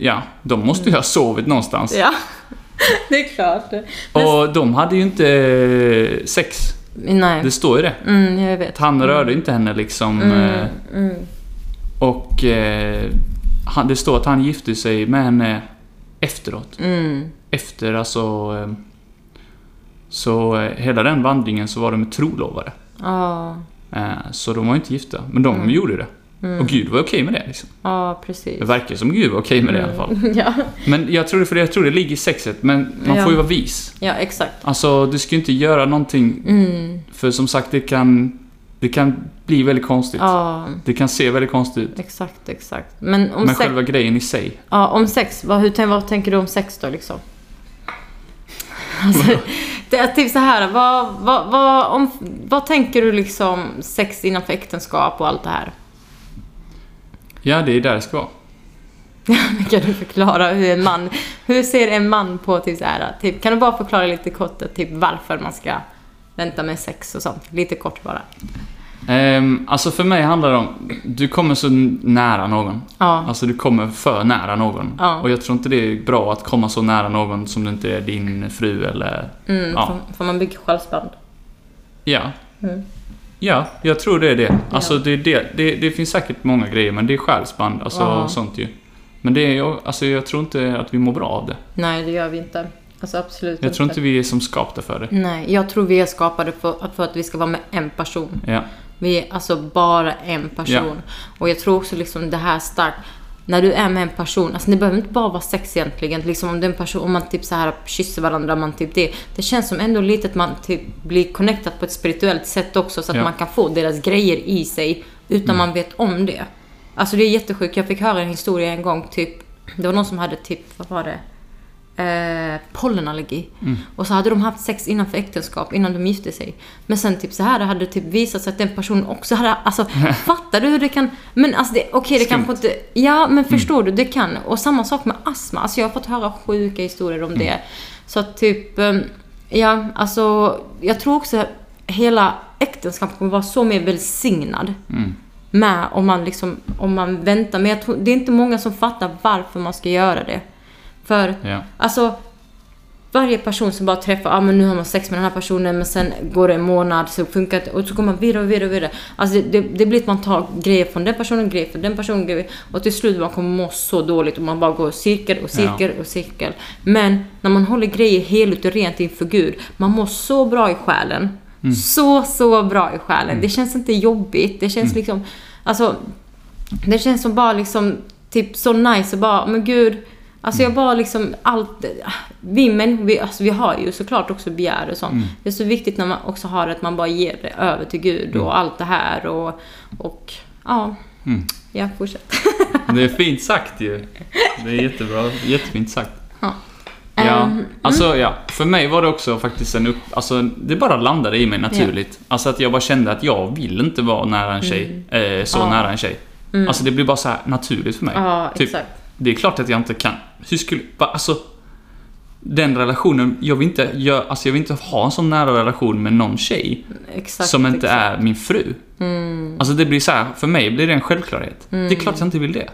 ja, de måste ju ha sovit någonstans. Ja, det är klart. Men, Och de hade ju inte eh, sex. nej. Det står ju det. Mm, jag vet. Han rörde inte henne liksom. Mm, eh, mm. Och eh, han, det står att han gifte sig med henne efteråt. Mm. Efter alltså... Eh, så hela den vandringen så var de trolovade. Eh, så de var inte gifta. Men de Mm. gjorde det. Och Gud var okej med det liksom. ja precis. Det verkar som Gud var okej med det i alla fall. Ja, Men jag tror, det- för jag tror det ligger i sexet, men man Ja. får ju vara vis. ja, exakt. Alltså, du ska ju inte göra någonting, Mm. för som sagt, det kan, det kan bli väldigt konstigt. Ja, Det kan se väldigt konstigt ut. exakt, exakt. Men om Men sex, själva grejen i sig. ja, om sex vad, hur, vad tänker du om sex då liksom? Alltså, det är typ så här, vad, vad, vad, om, vad tänker du liksom sex innanför äktenskap och allt det här? Ja, det är där det ska vara. Kan du förklara hur en man, hur ser en man på typ så här, typ, kan du bara förklara lite kort typ varför man ska vänta med sex och sånt? Lite kort bara. Ehm, alltså för mig handlar det om, du kommer så nära någon. Ja. Alltså du kommer för nära någon. Ja. Och jag tror inte det är bra att komma så nära någon som det inte är din fru eller... Mm, Ja. får, får man bygga självsband? Ja. Mm. Ja, jag tror det är det. Alltså det, är det, det, det finns säkert många grejer men det är själsband, alltså Ja. sånt ju. Men det är alltså jag tror inte att vi mår bra av det. Nej, det gör vi inte. Alltså absolut Jag tror inte vi är som skapta för det. Nej, jag tror vi är skapade för, för att vi ska vara med en person. Ja. Vi är alltså bara en person. Och jag tror också liksom det här starkt. När du är med en person, alltså det behöver inte bara vara sex egentligen. Liksom om, det är en person, om man typ så här kysser varandra, man typ det. Det känns som ändå lite att man typ blir connectad på ett spirituellt sätt också. Så att Ja. man kan få deras grejer i sig utan man vet om det. Alltså det är jättesjukt. Jag fick höra en historia en gång, typ. Det var någon som hade typ, vad var det? Eh, pollenallergi. Och så hade de haft sex innanför äktenskap, innan de gifte sig. Men sen typ så här det hade typ visat sig att den personen också hade, alltså fattar du hur det kan, men alltså det, okej det Skumt. kanske inte, ja men förstår du, det kan. Och samma sak med astma, alltså jag har fått höra sjuka historier om det. Så att typ, eh, ja alltså jag tror också att hela äktenskapet kommer vara så mer välsignad Mm. med om man liksom, om man väntar. Men jag tror, det är inte många som fattar varför man ska göra det. För, Ja. alltså, varje person som bara träffar, ja ah, men nu har man sex med den här personen men sen går det en månad så funkar det och så går man vidare och vidare och vidare. Alltså det, det, det blir att man tar grejer från den personen, grejer från den personen, grejer och till slut man kommer må så dåligt och man bara går cirkel och cirkel och cirkel. Men när man håller grejer heligt och rent inför Gud, man mår så bra i själen. Så, så bra i själen. Det känns inte jobbigt. Det känns liksom, alltså, det känns som bara liksom, typ så nice och bara, men gud, alltså jag bara liksom allt, vi människor, vi, alltså vi har ju såklart också begär och sånt. Det är så viktigt när man också har att man bara ger det över till Gud och allt det här och, och ja, Mm. ja, fortsätt. Det är fint sagt ju. Det är jättebra, jättefint sagt. Ja. Ja, Ehm, alltså ja, för mig var det också faktiskt en upp... Alltså det bara landade i mig naturligt. Alltså att jag bara kände att jag vill inte vara nära en tjej, eh, så Ja. nära en tjej. Alltså det blir bara så naturligt för mig. Ja, Typ, exakt. Det är klart att jag inte kan. Hur skulle... va, Alltså... Den relationen, jag vill inte, jag, alltså jag vill inte ha en sån nära relation med någon tjej Exakt. som inte exakt. är min fru. Mm, Alltså det blir så här, för mig blir det en självklarhet. Det är klart att jag inte vill det.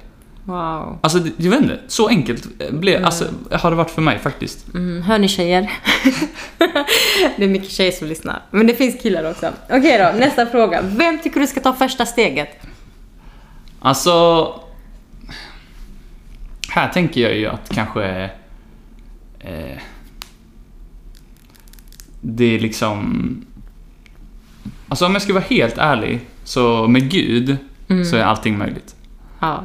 wow. Alltså jag vet inte, så enkelt blev, alltså, har det varit för mig faktiskt. Mm, hör ni tjejer? det är mycket tjejer som lyssnar. Men det finns killar också. Okej då, nästa fråga. Vem tycker du ska ta första steget? Alltså... Här tänker jag ju att kanske... Eh, det är liksom... Alltså om jag ska vara helt ärlig, så med Gud så är allting möjligt. Ja.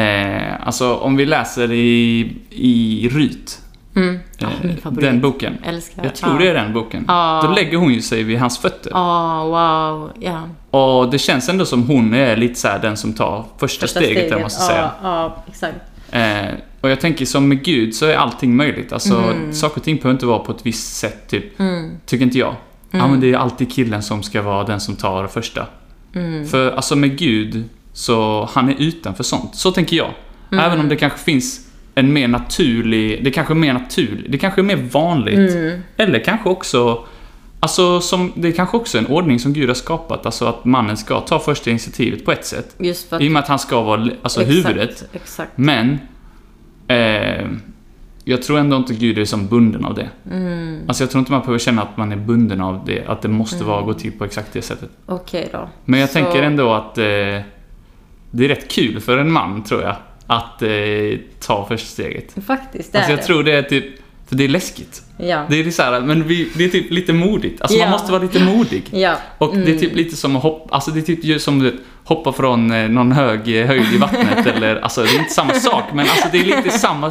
Eh, alltså om vi läser i, i Rut, Mm. Eh, den boken. Älskar. Jag tror ja. det är den boken. Ja. Då lägger hon ju sig vid hans fötter. Ja, wow. Ja. Och det känns ändå som hon är lite så här den som tar första, steget, eller vad man ska säga. Ja, exakt. Eh, och jag tänker som med Gud så är allting möjligt. Alltså, Mm. saker och ting behöver inte vara på ett visst sätt, typ. Mm. Tycker inte jag. Ja, men det är alltid killen som ska vara den som tar första. Mm. För alltså med Gud, så han är utanför sånt. Så tänker jag. Mm. Även om det kanske finns en mer naturlig, det kanske är mer naturligt, det kanske är mer vanligt. Mm. Eller kanske också, alltså som, det är kanske också en ordning som Gud har skapat. Alltså att mannen ska ta första initiativet på ett sätt. Just för att... I och med att han ska vara alltså, exakt, huvudet. Exakt. Men eh, jag tror ändå inte Gud är som bunden av det. Mm. Alltså jag tror inte man behöver känna att man är bunden av det, att det måste vara gå till på exakt det sättet. Okej då. Men jag Så- tänker ändå att eh, det är rätt kul för en man, tror jag, att eh, ta första steget. Faktiskt, det Alltså är jag tror det är typ, för det är läskigt. Det. Ja. Det är så här, men vi, det är typ lite modigt. Alltså Ja. man måste vara lite modig. Ja. Och det är Mm. typ lite som att hoppa, alltså det är typ som att hoppa från eh, någon hög eh, höjd i vattnet eller, alltså det är inte samma sak men alltså det är lite samma,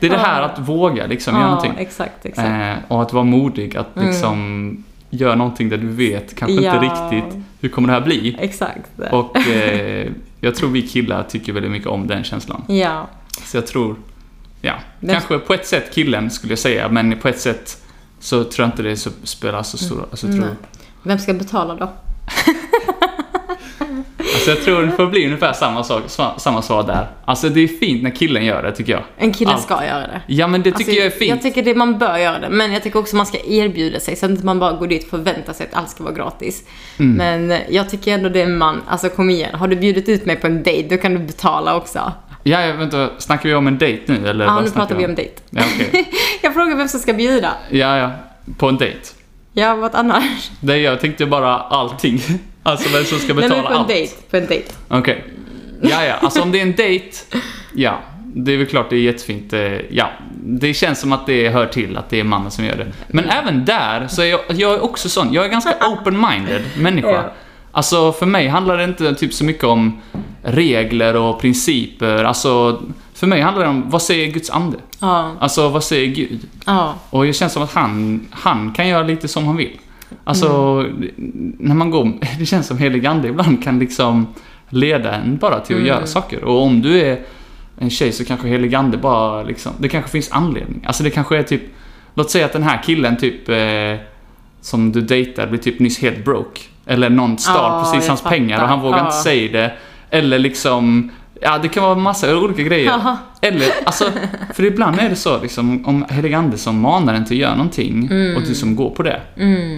det är det här att våga liksom göra någonting. exakt, exakt. Eh, och att vara modig, att liksom göra någonting där du vet kanske inte riktigt hur kommer det här bli. Exakt. Och eh, jag tror vi killar tycker väldigt mycket om den känslan. Ja. Så jag tror, ja, Men- kanske på ett sätt killen skulle jag säga, men på ett sätt så tror jag inte det så, spelar så stor alltså, tror. Vem ska betala då? alltså jag tror det får bli ungefär samma, sak, samma svar där. Alltså det är fint när killen gör det tycker jag. En kille Allt. ska göra det. Ja men det tycker Alltså, jag är fint. Jag tycker det, man bör göra det, men jag tycker också man ska erbjuda sig så att man bara går dit och förväntar sig att allt ska vara gratis. Mm. Men jag tycker ändå det är en man, alltså kom igen, har du bjudit ut mig på en dejt då kan du betala också. Ja, vänta, snackar vi om en dejt nu eller Ja, nu pratar vi om dejt. Ja, okej. Jag frågar vem som ska bjuda. Ja, ja. På en dejt. Ja, vad annars? Det jag tänkte bara allting. Alltså vem som ska Nej betala men på en allt. dejt, på en dejt. Okej. Ja, ja. Alltså om det är en dejt. Ja. det är väl klart det är jättefint. eh, Ja, det känns som att det hör till att det är mannen som gör det. Men även där så är jag, jag är också sån, jag är ganska open-minded människa. Alltså för mig handlar det inte typ så mycket om regler och principer. Alltså, för mig handlar det om vad säger Guds ande? Ja, Alltså vad säger Gud? ja, Och det känns som att han, han kan göra lite som han vill. Alltså, Mm. när man går, det känns som helig ande ibland kan liksom leda en bara till att Mm. göra saker. Och om du är en tjej så kanske helig ande bara liksom, det kanske finns anledning. Alltså det kanske är typ, låt säga att den här killen typ, eh, som du dejtar blir typ nyss helt broke. Eller någon stal Ja, precis hans fattar. pengar och han vågar Ja. inte säga det. Eller liksom, ja det kan vara massa olika grejer. Jaha. Eller, alltså, för ibland är det så liksom, om helig ande som manar en till att göra någonting och du som går på det.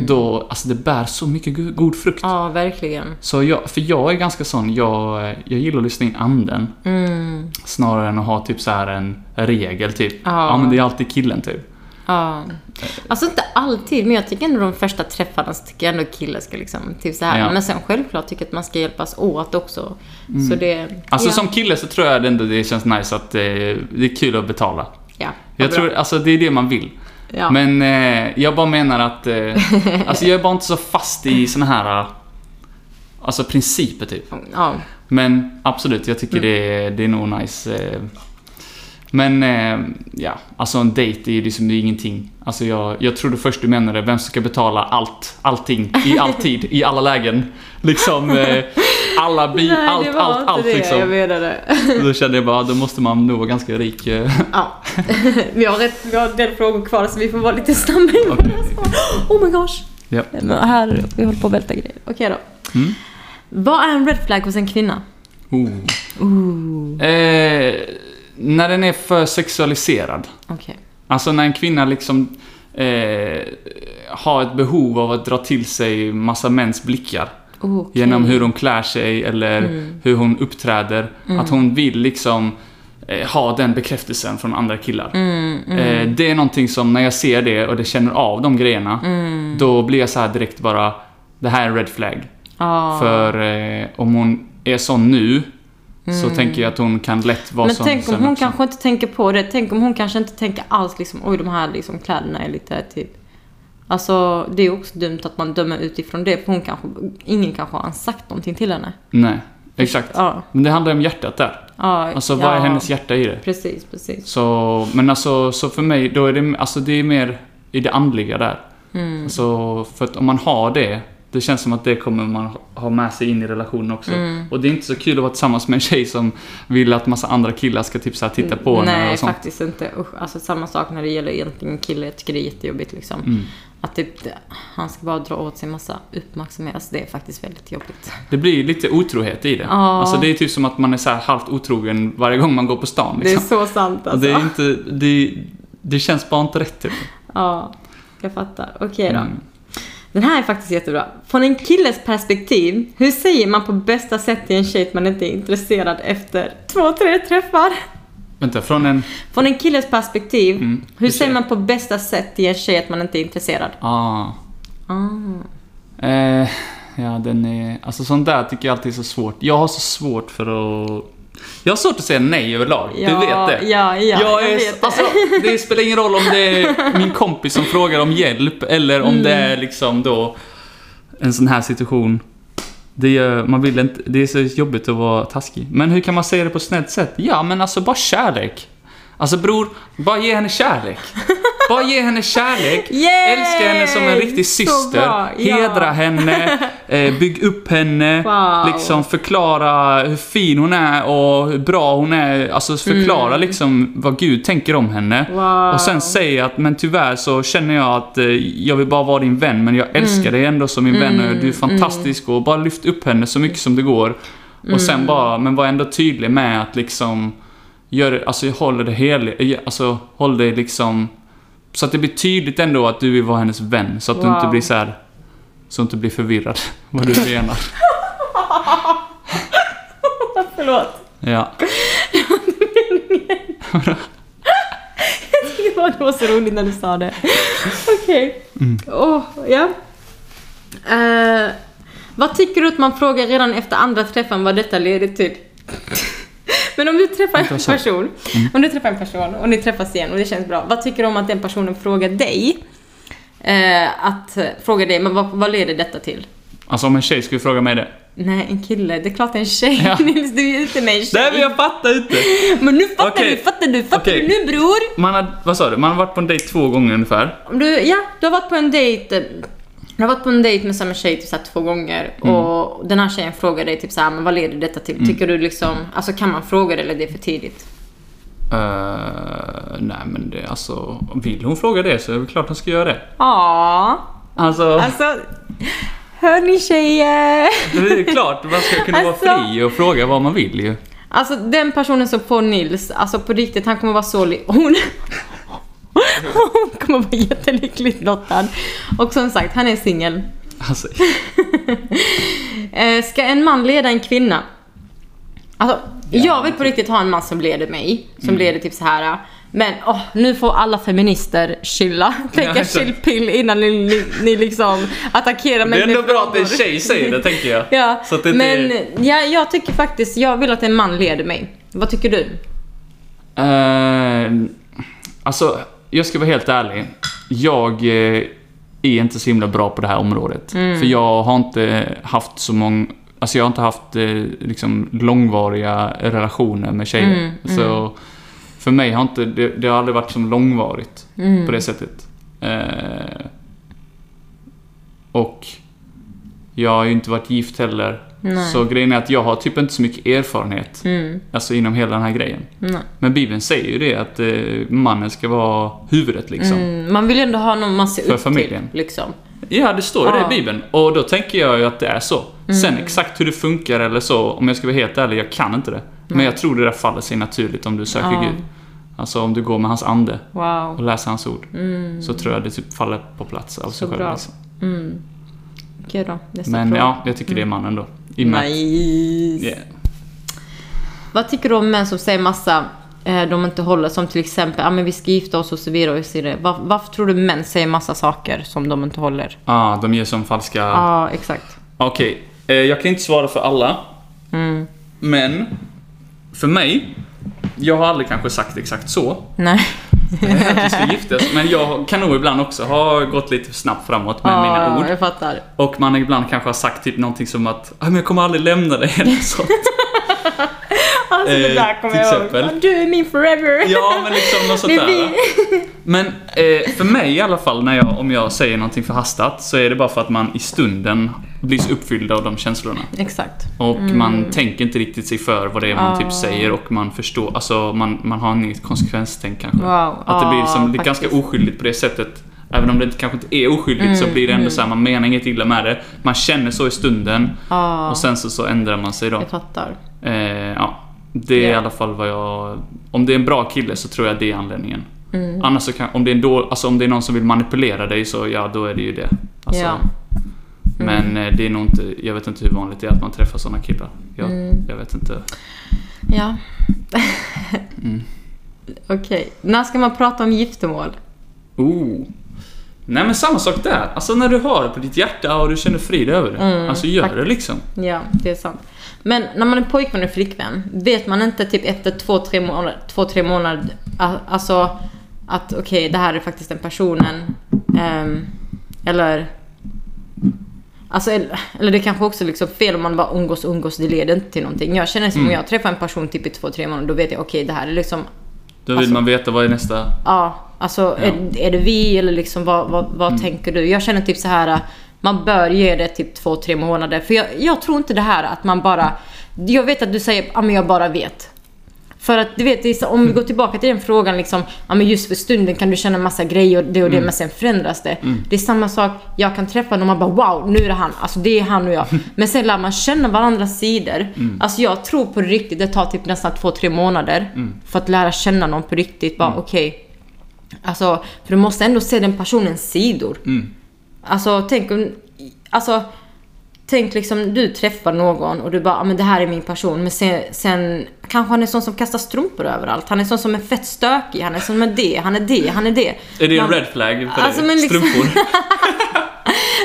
Då, alltså det bär så mycket go- god frukt. Mm. ja, verkligen. Så jag, för jag är ganska sån, jag, jag gillar att lyssna in anden. Mm. Snarare än att ha typ så här en regel, typ. Ja. Ja, men det är alltid killen, typ. Ja. Alltså inte alltid, men jag tycker ändå de första träffarna så tycker jag ändå killar ska liksom, typ så här. Ja. Men sen självklart tycker jag att man ska hjälpas åt också. Så det... Alltså ja. som kille så tror jag ändå det känns nice att eh, det är kul att betala. Ja, Jag vad tror, bra. alltså det är det man vill. Ja. Men eh, jag bara menar att, eh, alltså jag är bara inte så fast i såna här, eh, alltså principer typ. Ja. Men absolut, jag tycker det, är, det är nog nice. Men eh, ja, alltså en dejt är ju liksom ingenting. Alltså jag, jag trodde först du menade vem som ska betala allt, allting, i all tid, i alla lägen. Liksom eh, alla bi, Nej, allt, var allt, inte allt det liksom. jag menade. Då kände jag bara, då måste man nog vara ganska rik. eh. Ja. vi, har rätt, vi har del frågor kvar så vi får vara lite snabba svar. Oh my gosh. Ja. Här, vi håller på att välta grejer. Okej då. Mm. Vad är en red flag hos en kvinna? Oh. Eh, när den är för sexualiserad. Okej. Alltså när en kvinna liksom eh, har ett behov av att dra till sig massa mäns blickar. Okej. Genom hur hon klär sig eller Mm. hur hon uppträder. Att hon vill liksom eh, ha den bekräftelsen från andra killar. Mm, mm, Eh, det är någonting som när jag ser det och det känner av de grejerna, mm. då blir jag så här direkt bara, det här är en red flag. Ja. För eh, om hon är sån nu, så tänker jag att hon kan lätt vara Mm. Men sån tänk om hon också. kanske inte tänker på det. Tänk om hon kanske inte tänker alls liksom, oj de här liksom kläderna är lite typ... Alltså det är också dumt att man dömer utifrån det för hon kanske, ingen kanske har sagt någonting till henne. Nej, exakt. Ja. Men det handlar om hjärtat där. ja Alltså vad är ja. hennes hjärta i det? Precis, precis. Så, men alltså, så för mig, då är det, alltså det är mer i det andliga där. Mm. Alltså, för att om man har det, det känns som att det kommer man ha med sig in i relationen också. Mm. Och det är inte så kul att vara tillsammans med en tjej som vill att massa andra killar ska typ så titta på henne Nej, och sånt. faktiskt inte. Usch, alltså samma sak när det gäller egentligen kille. Jag tycker det är jättejobbigt liksom. Mm. Att typ, han ska bara dra åt sig massa uppmärksamhet. Alltså det är faktiskt väldigt jobbigt. Det blir lite otrohet i det. Ja. Alltså det är typ som att man är så halvt otrogen varje gång man går på stan. Det är Liksom. så sant alltså. det är inte, det, det känns bara inte rätt typ. Ja, jag fattar. Okej då. Mm. Den här är faktiskt jättebra. Från en killes perspektiv, hur säger man på bästa sätt till en tjej att man inte är intresserad efter två, tre träffar? Vänta, från en... Från en killes perspektiv, Mm, hur säger- man på bästa sätt till en tjej att man inte är intresserad? Ah. Ah. Eh, ja, den är... Alltså sånt där tycker jag alltid är så svårt. Jag har så svårt för att... Jag har svårt att säga nej överlag. Ja, du vet det. ja, ja, jag jag är, vet det. Alltså, det spelar ingen roll om det är min kompis som frågar om hjälp eller om det Mm. är liksom då en sån här situation. Det, gör, man vill inte, det är så jobbigt att vara taskig. Men hur kan man säga det på ett snällt sätt? Ja, men alltså bara kärlek. Alltså bror, bara ge henne kärlek. Bara ge henne kärlek. Yay! Älska henne som en riktig syster. ja. Hedra henne. Eh, bygg upp henne. Wow. Liksom förklara hur fin hon är och hur bra hon är. Alltså förklara liksom vad Gud tänker om henne. Mm. Wow. Och sen säga att men tyvärr så känner jag att eh, jag vill bara vara din vän men jag älskar dig ändå som min vän och du är fantastisk och bara lyft upp henne så mycket som det går. Och sen bara, men var ändå tydlig med att liksom Gör, alltså håll det helig, alltså håll det liksom Så att det blir tydligt ändå att du vill vara hennes vän så att du Wow. inte blir så här Så att du inte blir förvirrad vad du menar. Förlåt. Ja. Det var så roligt när du sa det. Okej. Mm. Åh, ja. Eh, vad tycker du att man frågar redan efter andra träffen vad detta leder till? Men om du träffar en person, om du träffar en person och ni träffas igen och det känns bra. Vad tycker du om att den personen frågar dig? Eh, att eh, fråga dig, men vad, vad leder detta till? Alltså om en tjej skulle fråga mig det. Nej, en kille. Det är klart en tjej. Ja. Nils, du är ute med en tjej. Nej men jag fattar inte! Men nu fattar Okej. du, fattar du, fattar Okej. du nu bror? Man har, vad sa du? Man har varit på en dejt två gånger ungefär. Du, ja, du har varit på en dejt du har varit på en dejt med samma tjej typ så två gånger Mm. och den här tjejen frågar dig typ så här, men vad leder detta till? Tycker du liksom, alltså kan man fråga det eller är det för tidigt? Uh, nej men det alltså, vill hon fråga det så är det klart hon ska göra det. Ja, Alltså, alltså, hör ni tjejer? det är klart man ska kunna Alltså- vara fri och fråga vad man vill ju. Alltså den personen som får Nils, alltså på riktigt, han kommer vara så hon, hon kommer vara jättelyckligt lottad. Och som sagt, han är singel. Alltså, Eh, ska en man leda en kvinna? Alltså, jag vill på riktigt ha en man som leder mig. Som Mm. leder typ så här. Men åh, nu får alla feminister chilla. Tänka Ja, chillpill innan ni, ni, ni liksom attackerar mig det är ändå bra att en tjej säger det tänker jag. Ja, Så att det men är- ja, jag tycker faktiskt, jag vill att en man leder mig. Vad tycker du? Uh, alltså, jag ska vara helt ärlig. Jag eh, är inte så himla bra på det här området. Mm. För jag har inte haft så många... Alltså jag har inte haft eh, liksom långvariga relationer med tjejer. Mm, Så för mig har inte... Det, det har aldrig varit som långvarigt Mm. på det sättet. Eh, och jag har ju inte varit gift heller. Nej. Så grejen är att jag har typ inte så mycket erfarenhet. Mm, Alltså inom hela den här grejen. nej. Men Bibeln säger ju det att eh, mannen ska vara huvudet liksom. Mm, man vill ju ändå ha någon man ser För upp familjen. till. Liksom. Ja, det står ju det Ja. i Bibeln. Och då tänker jag ju att det är så. Sen Mm. exakt hur det funkar eller så, om jag ska vara helt ärlig, jag kan inte det. Men jag tror det där faller sig naturligt om du söker Ja. Gud. Alltså om du går med hans ande och Wow. läser hans ord. Mm, Så tror jag det typ faller på plats av Så sig själv. bra. Liksom. mm. Okej då, nästa Men fråga. ja, jag tycker det är mannen då. I Nice. Yeah. Vad tycker du om män som säger massa eh, de inte håller, som till exempel ah, men vi ska gifta oss och så vidare. Och så vidare. Var, varför tror du män säger massa saker som de inte håller? Ah, de ger som falska... Ja, exakt. Okej, eh, jag kan inte svara för alla. Mm. Men, för mig, jag har aldrig kanske sagt exakt så. Nej. Att vi ska gifta oss. Men jag kan nog ibland också ha gått lite snabbt framåt med mina Ja, ord. jag fattar. Och man ibland kanske har sagt typ någonting som att "Ah, men jag kommer aldrig lämna dig eller sånt. Alltså det Eh, där kommer jag ihåg. Du är min forever. Ja, men liksom något sånt där. Men eh, för mig i alla fall, när jag, om jag säger någonting förhastat, så är det bara för att man i stunden blir så uppfylld av de känslorna. Exakt. Och man tänker inte riktigt sig för vad det är man Mm. Ah. typ säger och man förstår, alltså man, man har inget konsekvenstänk kanske. Wow. Att det blir liksom, det är ganska oskyldigt på det sättet. Även om det inte- kanske inte är oskyldigt så Mm, blir det ändå så här, man menar inget illa med det. Man känner så i stunden Ja, och sen så, så ändrar man sig då. jag fattar. Eh, ja, det är Ja. i alla fall vad jag... Om det är en bra kille så tror jag det är anledningen. Mm. Annars så kan, om det är en då, alltså om det är någon som vill manipulera dig så ja, då är det ju det. Alltså, Ja. Men eh, det är nog inte, jag vet inte hur vanligt det är att man träffar sådana killar. Jag, Mm. jag vet inte. Ja. Mm. Okej. När ska man prata om giftermål? Oh. Nej men samma sak där. Alltså när du har det på ditt hjärta och du känner frid över det. Mm, alltså gör det liksom. Ja, det är sant. Men när man är pojkvän och flickvän, vet man inte typ efter två, tre månader, två, tre månader alltså att okej, det här är faktiskt den personen. ehm, eller... Alltså, eller, eller det kanske också är liksom fel om man bara umgås och umgås, det leder inte till någonting. Jag känner som om Mm. jag träffar en person typ i två, tre månader, då vet jag okej, det här är liksom Då vill Alltså- man veta vad är nästa... Ja, alltså Är, är det vi eller liksom vad, vad, vad Mm. tänker du? Jag känner typ så här man bör ge det typ två, tre månader. För jag, jag tror inte det här att man bara... Jag vet att du säger ja men jag bara vet. För att du vet, om vi går tillbaka till den frågan liksom, ja men just för stunden kan du känna massa grejer och det och det, men sen förändras det. Det är samma sak, jag kan träffa någon och man bara wow, nu är det han, alltså det är han och jag. Men sen lär man känna varandras sidor. Alltså jag tror på riktigt, det tar typ nästan två, tre månader för att lära känna någon på riktigt. Bara okej, Alltså, för du måste ändå se den personens sidor. Mm. Alltså, tänk om... Alltså, tänk liksom du träffar någon och du bara, ah, men det här är min person. Men sen, sen kanske han är sån som kastar strumpor överallt. Han är sån som är fett stökig. Han är sån med det, han är det, han är det. Är det en Man- red flag för Alltså, dig? liksom- Strumpor?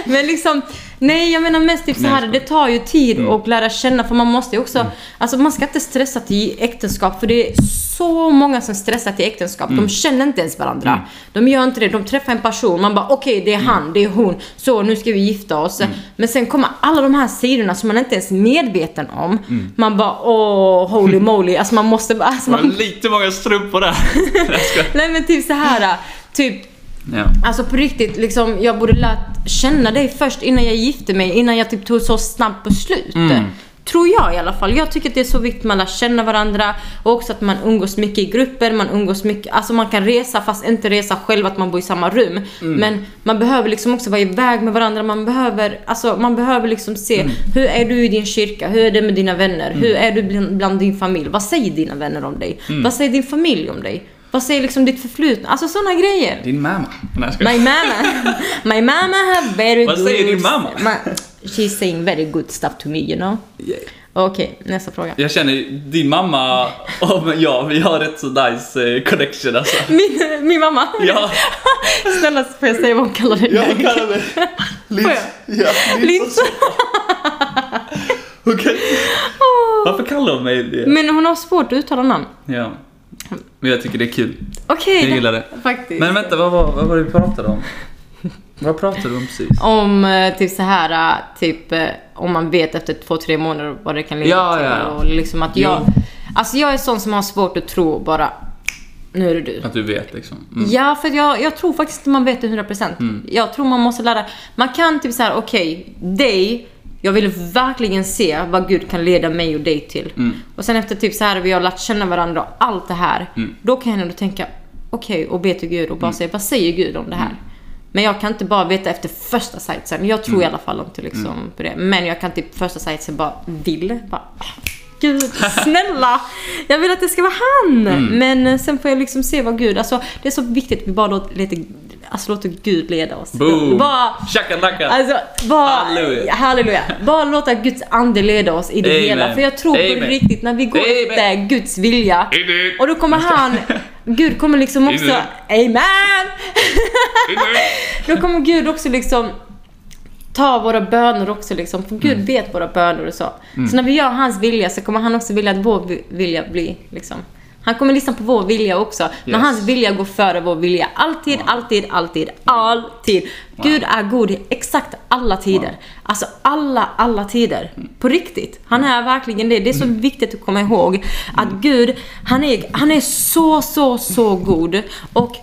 Men liksom, nej jag menar mest typ så här, det tar ju tid Mm. att lära känna för man måste ju också, alltså man ska inte stressa till äktenskap för det är så många som stressar till äktenskap. Mm. De känner inte ens varandra. De gör inte det, de träffar en person, man bara okej det är Mm. han, det är hon, så nu ska vi gifta oss. Men sen kommer alla de här sidorna som man inte ens är medveten om. Mm. Man bara åh holy moly, alltså man måste bara, alltså man, lite många strumpor där. Nej men typ så här typ ja. Alltså på riktigt, liksom, jag borde lärt känna dig först innan jag gifte mig, innan jag typ tog så snabbt beslut. Mm. Tror jag i alla fall. Jag tycker att det är så viktigt att man lär känna varandra och också att man umgås mycket i grupper, man umgås mycket, alltså man kan resa fast inte resa själv, att man bor i samma rum. Mm. Men man behöver liksom också vara iväg med varandra, man behöver, alltså man behöver liksom se Mm. hur är du i din kyrka, hur är det med dina vänner, hur är du bland, bland din familj, vad säger dina vänner om dig? Mm. Vad säger din familj om dig? Vad säger liksom ditt förflutna? Alltså sådana grejer. Din mamma. Nej. My mama, my mama have very Vad good... säger din mamma? Ma- She's saying very good stuff to me, you know. Yeah. Okej, nästa fråga. Jag känner din mamma och jag, vi har rätt så nice eh, connection alltså. Min, min mamma? Ja, Snälla får jag säga vad hon kallar dig? jag kallar mig. Får Ja, Lins. Okej. Varför kallar hon mig det? Men hon har svårt att uttala namn. Ja. Men jag tycker det är kul. Okej. Jag gillar det. Faktiskt. Men vänta, vad var, vad var det vi pratade om? Vad pratade du om precis? Om eh, typ så här, eh, typ eh, om man vet efter två, tre månader vad det kan leda Ja, till. ja. Och liksom att jag... Jo. Alltså jag är sån som har svårt att tro bara, nu är det du. Att du vet liksom. Mm. Ja, för jag, jag tror faktiskt inte man vet det 100%. Jag tror man måste lära. Man kan typ såhär, okej, dig, jag vill verkligen se vad Gud kan leda mig och dig till. Mm. Och sen efter typ så här vi har lärt känna varandra och allt det här. Mm. Då kan jag ändå tänka, okej, och be till Gud och bara säga, vad säger Gud om det här? Men jag kan inte bara veta efter första sightsen. Jag tror i alla fall inte liksom på det. Men jag kan typ första sightsen bara vill. Bara, ah, Gud, snälla! Jag vill att det ska vara han! Men sen får jag liksom se vad Gud... Alltså, det är så viktigt vi bara låter, lite, alltså, låter Gud leda oss. Boom! Bara, Shakalaka! Alltså, bara, Halleluja. halleluja. Bara låta Guds ande leda oss i det Amen. hela. För jag tror på Amen. riktigt, när vi går Amen. efter Guds vilja, Amen. och då kommer han, Gud kommer liksom också, Amen. Då kommer Gud också liksom ta våra böner också liksom. För Gud vet våra böner och så. Så när vi gör hans vilja så kommer han också vilja att vår vi- vilja blir liksom. Han kommer lyssna på vår vilja också. Men Yes. hans vilja går före vår vilja. Alltid, alltid, alltid, alltid. Gud är god i exakt alla tider. Alltså alla, alla tider. På riktigt. Han är verkligen det. Det är så viktigt att komma ihåg att Gud, han är, han är så, så, så god. Och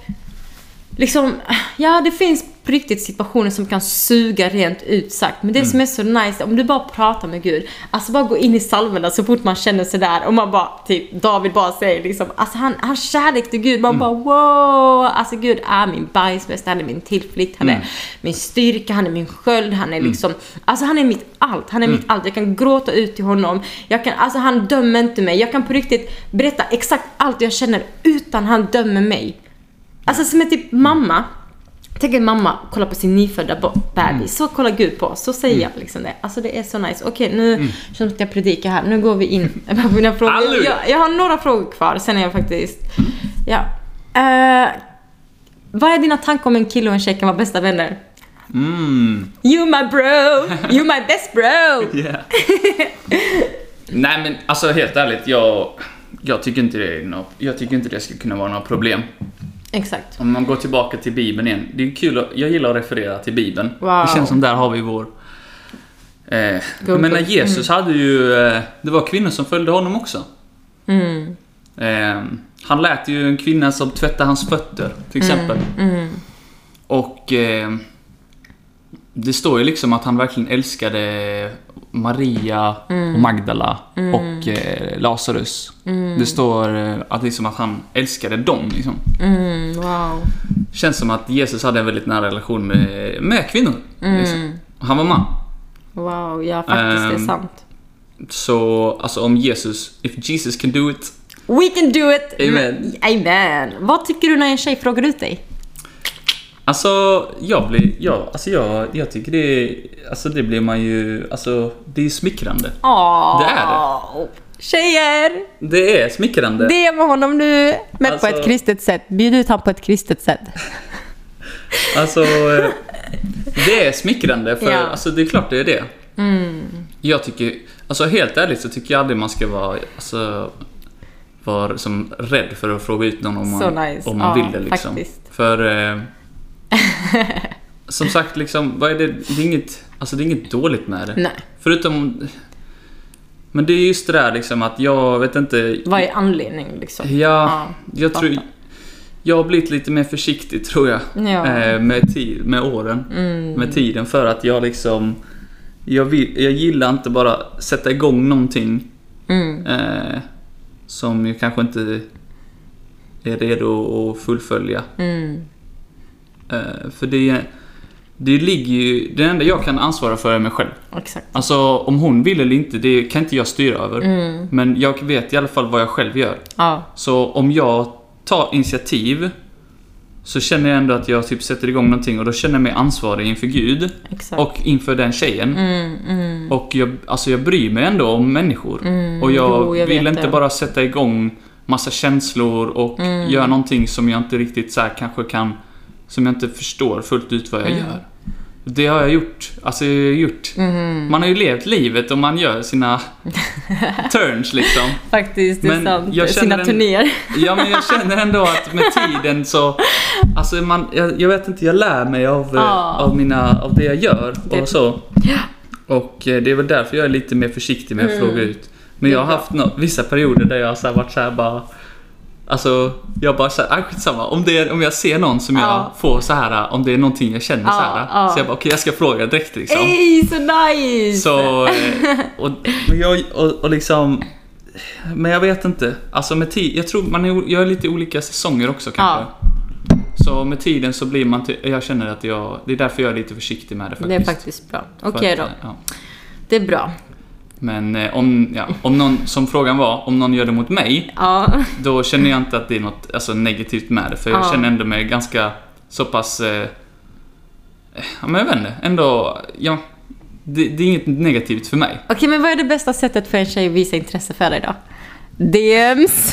liksom, ja det finns på riktigt situationer som kan suga rent ut sagt. Men det som är så nice, om du bara pratar med Gud, alltså bara gå in i salmerna så fort man känner sig där och man bara, typ David bara säger liksom, alltså han har kärlek till Gud, man bara wow! Alltså Gud är min bajsväst, han är min tillflykt, han är min styrka, han är min sköld, han är liksom, alltså han är mitt allt, han är mitt allt. Jag kan gråta ut till honom, jag kan, alltså han dömer inte mig, jag kan på riktigt berätta exakt allt jag känner utan han dömer mig. Alltså som är typ mamma. Tänk en mamma kollar på sin nyfödda bebis. Så kollar Gud på oss. Så säger jag liksom det. Alltså det är så nice. Okej, nu känns det som att jag predikar här. Nu går vi in på mina frågor. Halleluja. Jag, jag har några frågor kvar. Sen är jag faktiskt... Ja. Eh, vad är dina tankar om en kille och en tjej kan vara bästa vänner? Mm. You my bro! You my best bro! Yeah. Nej men alltså helt ärligt, jag, jag, tycker inte det är nå jag tycker inte det ska kunna vara några problem. Exakt. Om man går tillbaka till Bibeln igen. Det är kul att, jag gillar att referera till Bibeln. Wow. Det känns som där har vi vår... Eh, men när Jesus hade ju... Eh, det var kvinnor som följde honom också. Mm. Eh, han lät ju en kvinna som tvättade hans fötter, till exempel. Mm. Och... Eh, det står ju liksom att han verkligen älskade Maria Mm. och Magdala och eh, Lazarus. Det står eh, att, liksom att han älskade dem. Liksom. Mm. Wow. Känns som att Jesus hade en väldigt nära relation med, med kvinnor. Liksom. Och Han var man. Wow, ja faktiskt det är Ehm, sant. Så, alltså om Jesus, if Jesus can do it. We can do it! Amen. Amen. Vad tycker du när en tjej frågar ut dig? Alltså, jag blir, ja, alltså jag, jag tycker det, alltså det blir man ju, alltså det är smickrande. Åh, Det är Tjejer! Det är smickrande. Det med honom nu, men Alltså- på ett kristet sätt. Bjud ut honom på ett kristet sätt. Alltså, eh, Det är smickrande för Ja. alltså, det är klart det är det. Mm. Jag tycker, alltså helt ärligt så tycker jag aldrig man ska vara, alltså, vara som rädd för att fråga ut någon om man, Så nice. om man Ja, vill det liksom. faktiskt. För eh, som sagt liksom, vad är det, det är inget, alltså det är inget dåligt med det. Nej, Förutom, men det är just det där liksom att jag vet inte. vad är anledningen liksom? Ja, jag fattar. tror, jag har blivit lite mer försiktig tror jag. Ja. Eh, med, tid, med åren. Mm. Med tiden för att jag liksom, jag, vill, jag gillar inte bara sätta igång någonting Mm. eh, som jag kanske inte är redo att fullfölja. Mm. Eh, för det, det ligger ju, det enda jag kan ansvara för är mig själv. Exakt. Alltså om hon vill eller inte, det kan inte jag styra över. Mm. Men jag vet i alla fall vad jag själv gör. Ja. Så om jag tar initiativ så känner jag ändå att jag typ sätter igång någonting och då känner jag mig ansvarig inför Gud Exakt. och inför den tjejen. Mm, mm. Och jag, alltså jag bryr mig ändå om människor. Mm, Och jag, jo, jag vill inte det. bara sätta igång massa känslor och Mm. göra någonting som jag inte riktigt så här kanske kan... Som jag inte förstår fullt ut vad jag Mm. gör. Det har jag gjort. Alltså jag har gjort... Mhm. Man har ju levt livet och man gör sina turns liksom. Faktiskt, det är Men sant. jag Sina en- turnéer. Ja men jag känner ändå att med tiden så... Alltså man, jag, jag vet inte, jag lär mig av, Ja. av, mina, av det jag gör Det- och så. Och eh, det är väl därför jag är lite mer försiktig med att Mm. fråga ut. Men jag har haft nå- vissa perioder där jag har så varit så här bara... Alltså, jag bara såhär, ah, skitsamma. Om, det är, om jag ser någon som Ja. jag får så här om det är någonting jag känner Ja, så här ja. Så jag bara, okej jag ska fråga direkt liksom. Ey, så nice! Så, eh, och, jag, och, och liksom... Men jag vet inte. Alltså med tid, jag tror man är, jag är lite olika säsonger också kanske. Så med tiden så blir man, jag känner att jag, det är därför jag är lite försiktig med det faktiskt. det är faktiskt bra. Okej att, då. eh, Ja. Det är bra. Men eh, om, ja, om någon, som frågan var, om någon gör det mot mig, Ja. då känner jag inte att det är något alltså, negativt med det. För jag Ja. känner ändå mig ganska så pass, eh, ja men jag vet inte, ändå, ja. Det, det är inget negativt för mig. Okej, men vad är det bästa sättet för en tjej att visa intresse för dig då? DMs.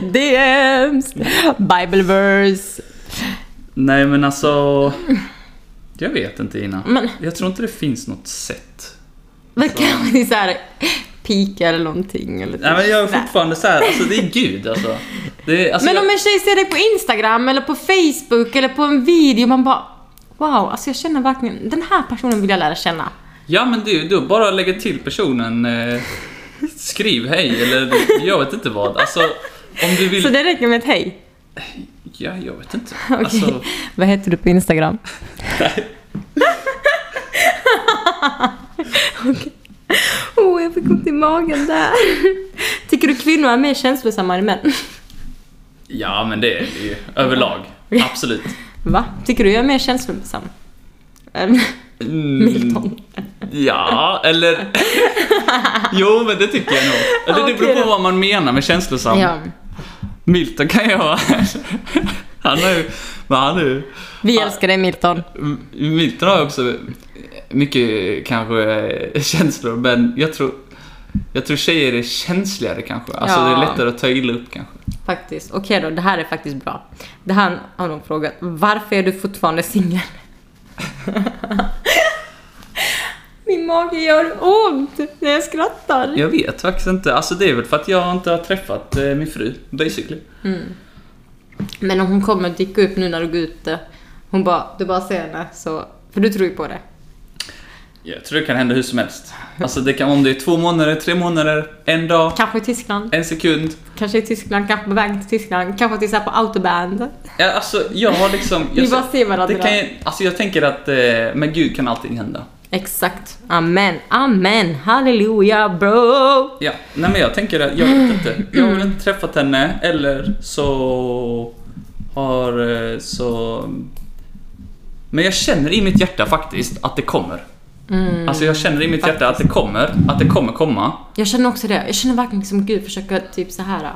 DMs. Bible verse. Nej men alltså... Jag vet inte Ina. Men- Jag tror inte det finns något sätt. Vad kan man såhär pika eller någonting? Eller Nej men jag är fortfarande så här, alltså det är Gud alltså. Det är, alltså Men jag, om en tjej ser dig på Instagram eller på Facebook eller på en video, man bara Wow, alltså jag känner verkligen, den här personen vill jag lära känna. Ja men du, du bara lägga till personen, eh, skriv hej eller jag vet inte vad. Alltså om du vill... Så det räcker med ett hej. Ja, jag vet inte. Okej. Alltså, Vad heter du på Instagram? Okej. Åh, jag fick ont i magen där. Tycker du kvinnor är mer känslosamma än män? ja men det är det ju överlag. Absolut. Va? Tycker du jag är mer känslosam? Än Mm, Milton? Ja, eller... jo men det tycker jag nog. Eller det beror på då. vad man menar med känslosam. Ja. Milton kan jag vara. Han är ju... Men han är ju... Vi älskar dig Milton. M- Milton har också mycket kanske eh, känslor, men jag tror... Jag tror tjejer är känsligare kanske. Alltså Ja. det är lättare att ta illa upp kanske. Faktiskt. Okej då, det här är faktiskt bra. Det här har de frågat. Varför är du fortfarande singel? Min mage gör ont när jag skrattar. Jag vet faktiskt inte. Alltså det är väl för att jag inte har träffat eh, min fru, basically. Men om hon kommer dyka upp nu när du går ute, hon bara, du bara ser henne så, för du tror ju på det. Jag tror det kan hända hur som helst. Alltså det kan om det är två månader, tre månader, en dag, Kanske i Tyskland, en sekund. kanske i Tyskland, kanske på väg till Tyskland, kanske till så på autoband. Ja, alltså jag har liksom... Jag, Ni bara ser varandra. det kan alltså jag tänker att eh, med Gud kan allting hända. Exakt. Amen. Amen. Halleluja bro. Ja, nej men jag tänker att, jag vet inte. Jag har inte träffat henne eller så har eh, så... Men jag känner i mitt hjärta faktiskt att det kommer. Mm. Alltså jag känner i mitt hjärta att det kommer, att det kommer komma. Jag känner också det. Jag känner verkligen som Gud försöker typ så här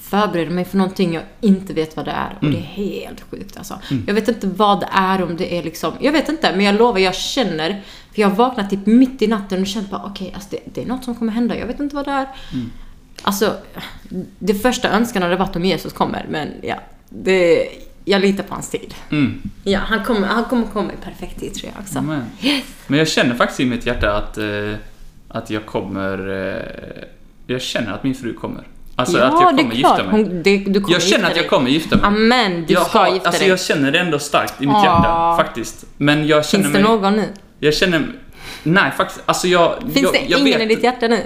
förbereda mig för någonting jag inte vet vad det är. Och det är helt sjukt alltså. Jag vet inte vad det är, om det är liksom... Jag vet inte, men jag lovar, jag känner... För jag har vaknat typ mitt i natten och känt bara okej, alltså det, det är något som kommer hända. Jag vet inte vad det är. Alltså, det första önskan hade varit om Jesus kommer, men ja. Det, jag litar på hans tid. Mm. Ja, han kommer, han kommer komma i perfekt tid tror jag också. Men. Men jag känner faktiskt i mitt hjärta att, eh, att jag kommer... Eh, jag känner att min fru kommer. Alltså ja, att jag det kommer gifta mig. Hon, det, du kommer Jag känner att jag kommer gifta mig. Amen, du jag ska har- gifta alltså dig. jag känner det ändå starkt i mitt Åh. hjärta, faktiskt. Men jag känner Finns det mig... någon nu? Jag känner... Nej, faktiskt. Alltså jag... Finns jag, det jag ingen vet, i ditt hjärta nu?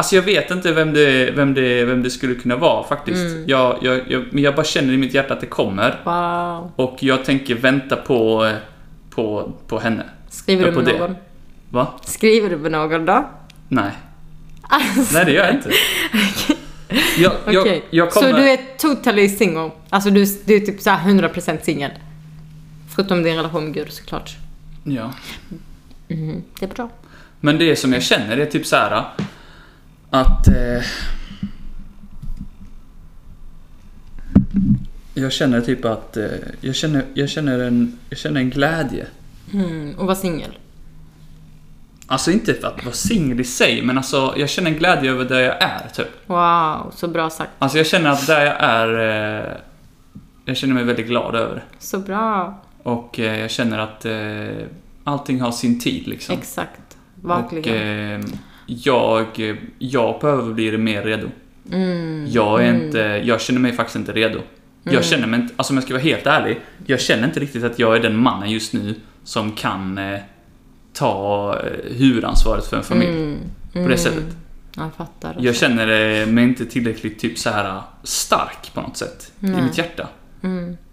Alltså jag vet inte vem det, vem det, vem det skulle kunna vara faktiskt. Mm. Jag, jag, jag, men jag bara känner i mitt hjärta att det kommer. Wow. Och jag tänker vänta på, på, på henne. Skriver du med det. någon? Va? Skriver du med någon då? Nej. Alltså, Nej, det gör jag inte. Jag, jag, Okej. jag kommer... Så du är totally single? Alltså du, du är typ såhär 100% singel? Förutom din relation med Gud såklart. Ja. Mhm, Det är bra. Men det som jag känner är typ så här att... Eh, jag känner typ att... Eh, jag, känner, jag, känner en, jag känner en glädje. Mm, och vara singel? Alltså inte för att vara singel i sig, men alltså jag känner en glädje över där jag är, typ. Wow, så bra sagt. Alltså jag känner att där jag är... Eh, jag känner mig väldigt glad över. Så bra. Och eh, jag känner att eh, allting har sin tid liksom. Exakt. Och Verkligen. eh, jag, jag behöver bli mer redo. Mm. Jag är mm. inte, jag känner mig faktiskt inte redo. Jag känner mig inte, alltså om jag ska vara helt ärlig, jag känner inte riktigt att jag är den mannen just nu som kan eh, ta eh, huvudansvaret för en familj. Mm, På mm. det sättet. Jag fattar. Jag känner eh, mig inte tillräckligt typ så här stark på något sätt i Nej. mitt hjärta.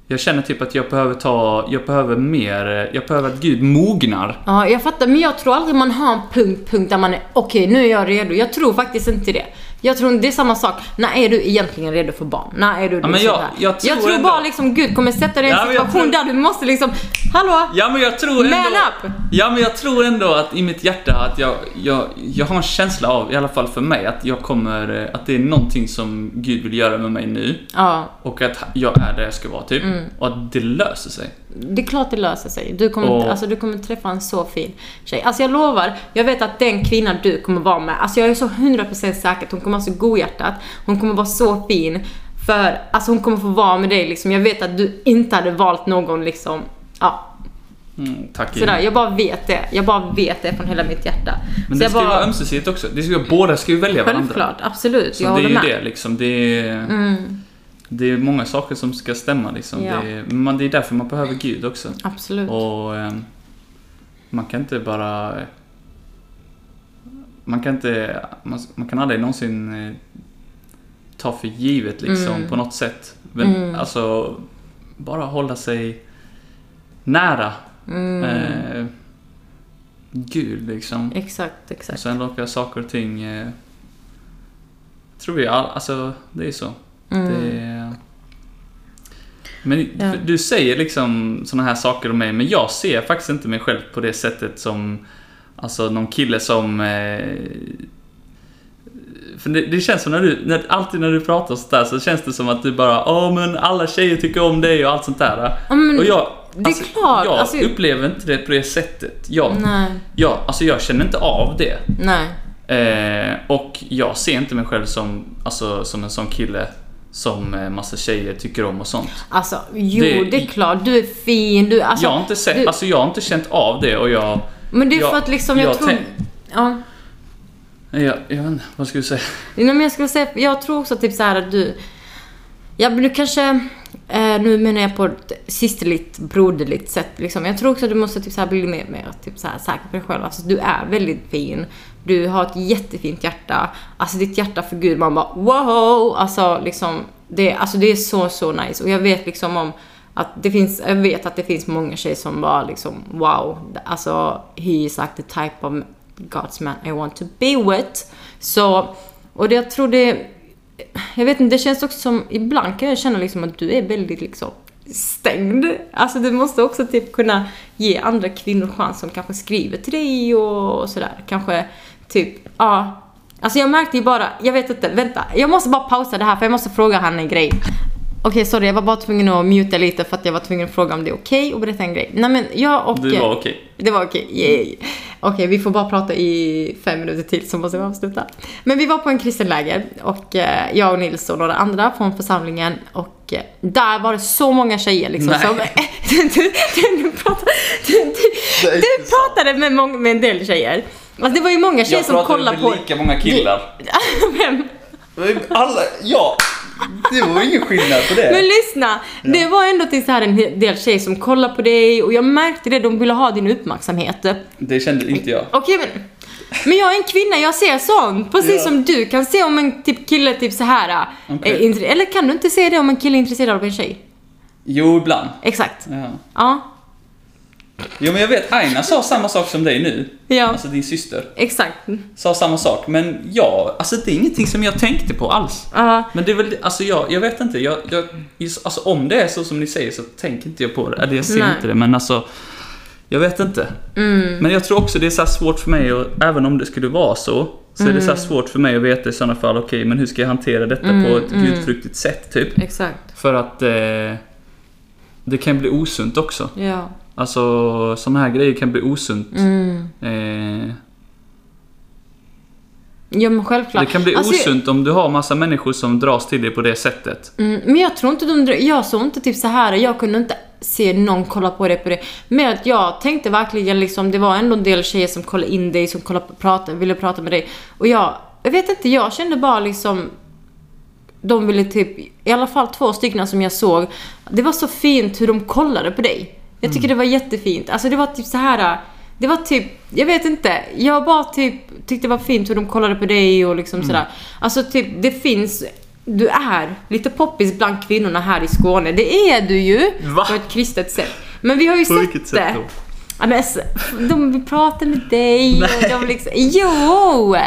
Jag känner typ att jag behöver ta, jag behöver mer, jag behöver att Gud mognar. Ja, jag fattar. Men jag tror aldrig man har en punkt, punkt där man är okej, nu är jag redo. Jag tror faktiskt inte det. Jag tror det är samma sak. När är du egentligen redo för barn? När är du men liksom jag- där? jag tror jag tror bara liksom Gud kommer sätta dig i en Ja, men jag situation tror- där du måste liksom, hallå? Ja men jag tror ändå... Man up! Ja men jag tror ändå att i mitt hjärta att jag, jag, jag har en känsla av, i alla fall för mig, att jag kommer, eh, att det är någonting som Gud vill göra med mig nu. Ja, Och att jag är där jag ska vara typ. Mm. Och att det löser sig. Det är klart det löser sig. Du kommer, Och- alltså, du kommer träffa en så fin tjej. Alltså jag lovar, jag vet att den kvinnan du kommer vara med, alltså jag är så 100% säker att hon kommer vara så godhjärtat. Hon kommer vara så fin. För alltså hon kommer få vara med dig liksom. Jag vet att du inte hade valt någon liksom, ja, Mm, tack Sådär, jag bara vet det. Jag bara vet det från hela mitt hjärta. Men så det ska ju bara, vara ömsesidigt också. Det ska, ju- båda ska ju välja varandra. Självklart, absolut. Så jag det är ju med. det liksom. Det är, Mm, det är många saker som ska stämma liksom. Ja. Det, är, man, det är därför man behöver Gud också. absolut. Och ehm, man kan inte bara... Man kan inte... Man, man kan aldrig någonsin eh, ta för givet liksom Mm. på något sätt. Men Mm. alltså, bara hålla sig nära Mm, eh, Gud liksom. exakt, Och exakt. sen råkar saker och ting... Eh, tror vi all, alltså det är så. Mm. Det men Ja. du säger liksom såna här saker om mig, men jag ser faktiskt inte mig själv på det sättet som Alltså någon kille som... Eh, för det, det känns som när du, när, alltid när du pratar sådär så känns det som att du bara Åh men alla tjejer tycker om dig och allt sånt där. Men och jag, det är klart, jag alltså- upplever inte det på det sättet. Jag, Nej, jag, alltså jag känner inte av det. nej. Eh, och jag ser inte mig själv som, alltså, som en sån kille som eh, massa tjejer tycker om och sånt. Alltså, jo, Det- det, är klart. Du är fin, du, alltså. jag, har inte sett, du- alltså, jag har inte känt av det och jag... men det är jag- för att liksom, jag, jag tror... Ja. Jag, jag vet inte, vad ska du säga? Nej, men jag skulle säga, jag tror också typ så här att du... Ja, men du kanske... Eh, nu menar jag på ett systerligt, broderligt sätt liksom. Jag tror också att du måste typ så här bli mer, mer typ så här säker på dig själv. Alltså du är väldigt fin. Du har ett jättefint hjärta. Alltså ditt hjärta för Gud, man bara wow! Alltså liksom, det, alltså det är så, så nice. Och jag vet liksom om att det finns, jag vet att det finns många tjejer som bara liksom wow, alltså he is like the type of God's man I want to be with. Så, och det, jag tror det, jag vet inte, det känns också som, ibland kan jag känna liksom att du är väldigt liksom stängd. Alltså du måste också typ kunna ge andra kvinnor chans som kanske skriver till dig och, sådär. Kanske typ, ja. Alltså jag märkte ju bara, jag vet inte, vänta. Jag måste bara pausa det här för jag måste fråga han en grej. Okej, sorry, jag var bara tvungen att muta lite för att jag var tvungen att fråga om det är okej och berätta en grej. Nej men jag och... Det var okej. Det var okej, yay. Okej, vi får bara prata i fem minuter till så måste vi avsluta. Men vi var på en kristen läger och eh, jag och Nils och några andra från församlingen och eh, där var det så många tjejer liksom Nej. som... du, du, du, pratade, du, du, du pratade med, många, med en del tjejer. Alltså det var ju många tjejer Jag som pratade kollade med på... lika många killar. Vem? Alla, ja. Det var ingen skillnad på det. Men lyssna, det var ändå till så här en del tjejer som kollade på dig och jag märkte det, de ville ha din uppmärksamhet. Det kände inte jag. Okej men, men jag är en kvinna, jag ser sånt. Precis Ja. som du kan se om en typ kille typ så här. Är intre- Eller kan du inte se det om en kille är intresserad av en tjej? Jo, ibland. Exakt. Ja. Ja, Jo, men jag vet, Aina sa samma sak som dig nu. ja, Alltså din syster. exakt. Sa samma sak, men ja, alltså det är ingenting som jag tänkte på alls. Ja, Men det är väl, alltså jag, jag vet inte, jag, jag, alltså om det är så som ni säger så tänker inte jag på det. Eller jag ser Nej. inte det, men alltså Jag vet inte. mm, Men jag tror också det är så svårt för mig, och även om det skulle vara så, så är det så Mm. svårt för mig att veta i sådana fall, okej, men hur ska jag hantera detta Mm, på ett mm. gudfruktigt sätt, typ? exakt. För att eh, det kan bli osunt också. Ja. Alltså, sådana här grejer kan bli osunt. Mm. Eh, Ja men självklart. det kan bli Alltså, osunt om du har massa människor som dras till dig på det sättet. Mm, men jag tror inte de Jag såg inte typ så här. jag kunde inte se någon kolla på det på det. Men att jag tänkte verkligen liksom, det var ändå en del tjejer som kollade in dig, som kollade, prata, ville prata med dig. Och jag, jag vet inte, jag kände bara liksom de ville typ, i alla fall två stycken som jag såg, det var så fint hur de kollade på dig. Jag tycker det var jättefint. Alltså det var typ så här. Det var typ, jag vet inte, jag bara typ tyckte det var fint hur de kollade på dig och liksom sådär. Alltså typ, det finns, du är lite poppis bland kvinnorna här i Skåne. Det är du ju, Va? på ett kristet sätt. Men vi har ju På sett vilket sätt det. då? Ja, men, s- de vill prata med dig och de liksom, jo! Det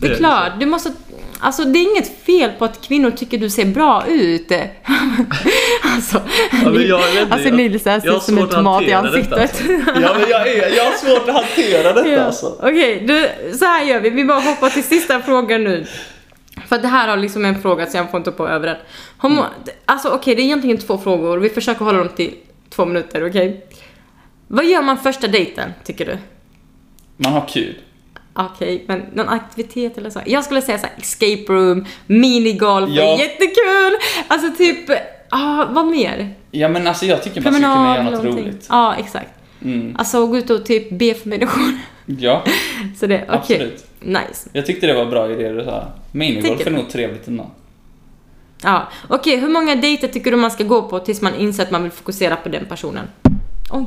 Det är är klart, du måste, alltså det är inget fel på att kvinnor tycker du ser bra ut. alltså, Ja, men jag inte, alltså Nils ser ut som en tomat i hantera detta, ansiktet. Ja, men jag, är, jag har svårt att hantera detta Ja. alltså. Okej, du, så här gör vi. Vi bara hoppar till sista frågan nu. För det här har liksom en fråga så jag får inte på över den. Homo, Alltså okej, det är egentligen två frågor. Vi försöker hålla dem till två minuter, okej? Vad gör man första dejten, tycker du? Man har kul. Okej, men någon aktivitet eller så? Jag skulle säga så här, escape room, minigolf, Ja. jättekul! Alltså typ, ah, vad mer? Ja, men alltså jag tycker man ska kunna göra något någonting. roligt. Ja, exakt. Mm. Alltså gå ut och typ be för människor. Ja, Så det, okej. absolut. Nice. Jag tyckte det var bra idéer du sa. Minigolf är nog trevligt ändå. Ja, okej, hur många dejter tycker du man ska gå på tills man inser att man vill fokusera på den personen? Oj.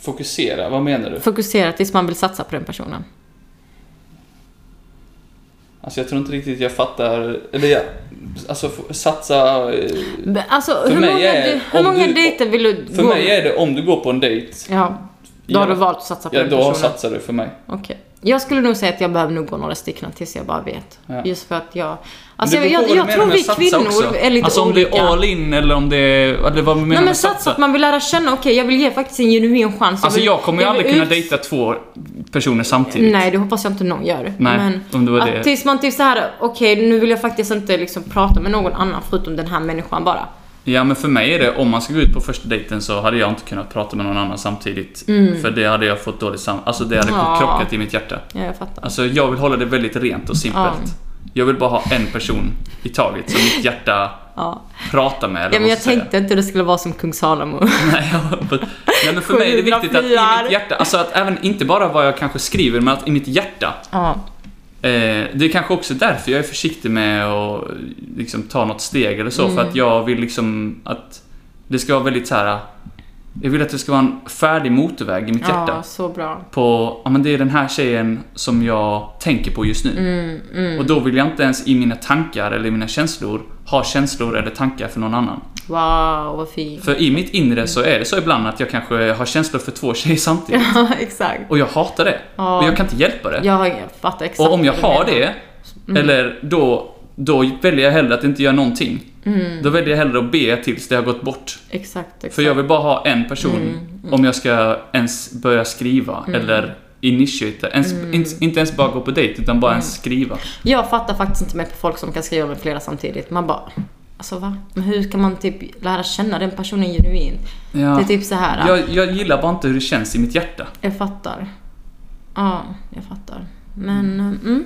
Fokusera, vad menar du? Fokusera tills man vill satsa på den personen. Alltså jag tror inte riktigt jag fattar, eller jag, alltså satsa, Alltså, För hur mig många, är- hur många du- dejter vill du för gå mig är det om du går på en dejt, Ja, då har Ja. du valt att satsa på ja den då personen. satsar du för mig. Okej. Jag skulle nog säga att jag behöver nog gå några stycken tills jag bara vet. Ja. Just för att jag... Alltså det jag, jag, jag tror vi kvinnor också. är lite Alltså om det olika. är all in eller om det är, eller vad menar Nej men med satsa att man vill lära känna, okej jag vill ge faktiskt en genuin chans. Alltså vill, jag kommer ju aldrig kunna ut- dejta två personer samtidigt. Nej, det hoppas jag inte någon gör. Nej, men om det var att det. tills man typ så här, okej nu vill jag faktiskt inte liksom prata med någon annan förutom den här människan bara. Ja men för mig är det, om man ska gå ut på första dejten så hade jag inte kunnat prata med någon annan samtidigt. För det hade jag fått dåligt sam... Alltså det hade Mm. Ja. krockat i mitt hjärta. Ja, jag fattar. Alltså jag vill hålla det väldigt rent och simpelt. Ja. Jag vill bara ha en person i taget som mitt hjärta Ja, pratar med. eller ja men jag ska säga. tänkte inte det skulle vara som kung Salomo. Nej, jag- Nej men för mig är det viktigt att i mitt hjärta, alltså att även inte bara vad jag kanske skriver, men att i mitt hjärta. ja. Eh, det är kanske också därför jag är försiktig med att liksom, ta något steg eller så, för att jag vill liksom att det ska vara väldigt så här. Jag vill att det ska vara en färdig motorväg i mitt ja, hjärta. så bra. På, ja men det är den här tjejen som jag tänker på just nu. Mm, mm. Och då vill jag inte ens i mina tankar eller i mina känslor ha känslor eller tankar för någon annan. Wow, vad fint. För i mitt inre så är det så ibland att jag kanske har känslor för två tjejer samtidigt. Ja, exakt. Och jag hatar det. Ja. Och jag kan inte hjälpa det. Jag, jag fattar exakt och om jag har det, eller då, då väljer jag hellre att inte göra någonting. Mm. Då väljer jag hellre att be tills det har gått bort. Exakt, exakt. För jag vill bara ha en person Mm, om jag ska ens börja skriva eller initiata. Ens, Mm. inte, ens bara gå på dejt utan bara ens skriva. Jag fattar faktiskt inte mig på folk som kan skriva med flera samtidigt. Man bara, alltså va? Men hur kan man typ lära känna den personen genuint? Ja. Det är typ så här. Jag, Jag, jag gillar bara inte hur det känns i mitt hjärta. fattar. Ja, jag fattar. Men, mm.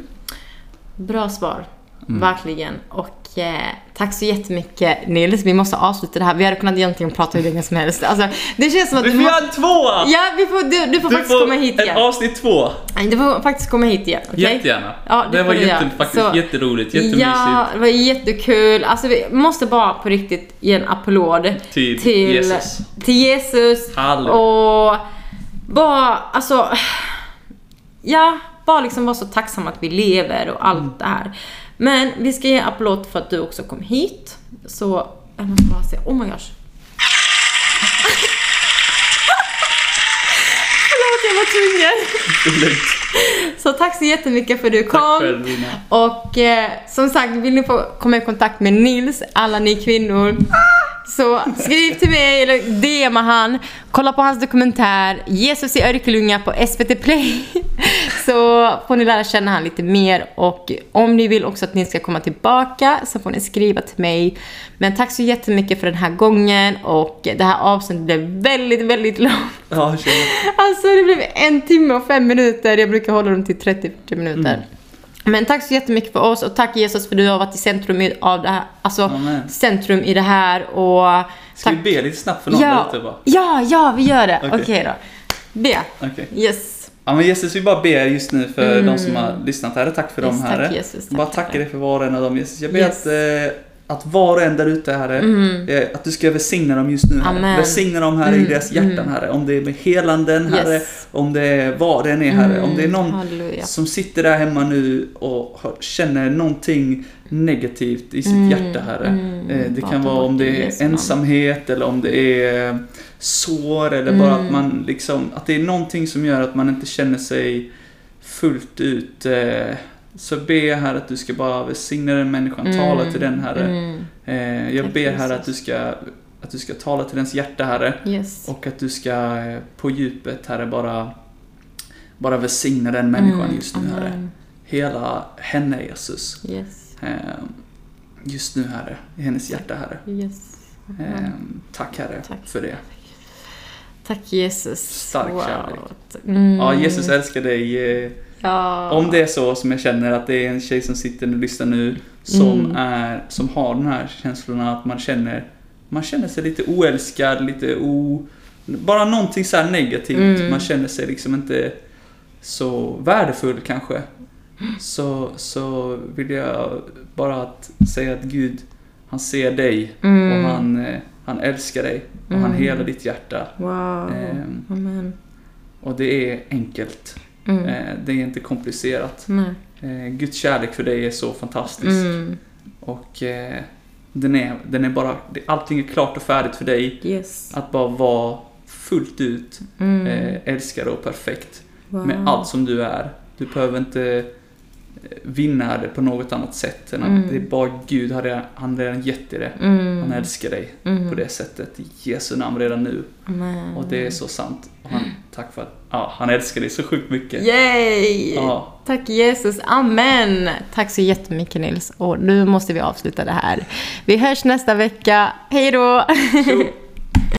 Bra svar. Mm. Verkligen. Och eh, tack så jättemycket Nils. Vi måste avsluta det här. Vi hade kunnat egentligen prata hur länge som helst. Alltså, det känns som att Vi du får måste... göra en tvåa! Ja, vi får, du, du får Du faktiskt komma hit igen. avsnitt två. Du får faktiskt komma hit igen. okej? Jättegärna. Ja, det det får var jätte, faktiskt Så- jätteroligt, jättemysigt. Ja, det var jättekul. Alltså vi måste bara på riktigt ge en applåd Till till Jesus. Till Jesus. Halleluja. Och bara, alltså... Ja, bara liksom vara så tacksam att vi lever och allt Mm. det här. Men vi ska ge applåd för att du också kom hit. Så, jag måste bara se. Oh my gosh. Förlåt, jag var tvungen. Så tack så jättemycket för att du kom. Tack själv Lina. Och eh, som sagt, vill ni få komma i kontakt med Nils, alla ni kvinnor, så skriv till mig eller DMa han. Kolla på hans dokumentär Jesus i Örkelljunga på SVT Play. Så får ni lära känna han lite mer och om ni vill också att ni ska komma tillbaka så får ni skriva till mig. Men tack så jättemycket för den här gången och det här avsnittet blev väldigt, väldigt långt. Ja, tjena. Alltså det blev en timme och fem minuter. Jag brukar hålla dem till 30-40 minuter. Mm. Men tack så jättemycket för oss och tack Jesus för du har varit i centrum av det här. Alltså Amen. centrum i det här och... Ska tack. vi be lite snabbt för någon ja, ute bara? ja, ja, vi gör det. Okej Okej. då. Be. Okej. Yes. Ja men Jesus, vi bara ber just nu för de som har lyssnat här. Tack för Mm. Yes, dem tack, Herre. Jesus. bara Tack, tackar Herre. dig för var och en av dem Jesus. Jag ber Yes. att, eh, att var och en där ute Herre, eh, att du ska välsigna dem just nu Herre. Mm. Amen. Välsigna dem Herre i deras hjärtan Herre. Om det är med helanden Herre, Yes. om det är vad det än är Herre. Om det är någon Mm, halleluja. som sitter där hemma nu och känner någonting negativt i sitt hjärta Herre. mm. Eh, det kan vara om det är ensamhet eller om det är sår eller bara Mm. att man liksom, att det är någonting som gör att man inte känner sig fullt ut. Eh, så ber jag här att du ska bara välsigna den människan, tala till den Herre. Mm. Eh, jag Tack, ber Jesus. här att du ska att du ska tala till dens hjärta Herre. Yes. Och att du ska eh, på djupet Herre bara bara välsigna den människan Mm, just nu Herre. amen. Hela henne Jesus. Yes. Eh, just nu Herre, i hennes hjärta Herre. Yes. Eh, tack Herre Tack. för det. Tack Jesus. Stark kärlek. Mm. Ja, Jesus älskar dig. Ja. Om det är så som jag känner att det är en tjej som sitter och lyssnar nu som, Mm. är, som har de här känslorna att man känner man känner sig lite oälskad, lite o... Bara någonting så här negativt. Mm. Man känner sig liksom inte så värdefull kanske. Så, så vill jag bara att säga att Gud, han ser dig Mm. och han, han älskar dig och han Mm. helar ditt hjärta. Wow. Ehm, Amen. Och det är enkelt. Mm. Eh, Det är inte komplicerat. Nej. Eh, Guds kärlek för dig är så fantastisk. Mm. Och eh, den är, den är bara, allting är klart och färdigt för dig. Yes. Att bara vara fullt ut Mm. älskad och perfekt. wow. Med allt som du är. Du behöver inte vinna det på något annat sätt. Än att Mm. Det är bara Gud, redan- han redan gett dig det. Mm. Han älskar dig Mm. på det sättet. I Jesu namn redan nu. Och det är så sant. Och han, tack för att ja, han älskar dig så sjukt mycket. Yay! Ja. Tack Jesus, amen! Tack så jättemycket Nils. Och nu måste vi avsluta det här. Vi hörs nästa vecka. Hej då!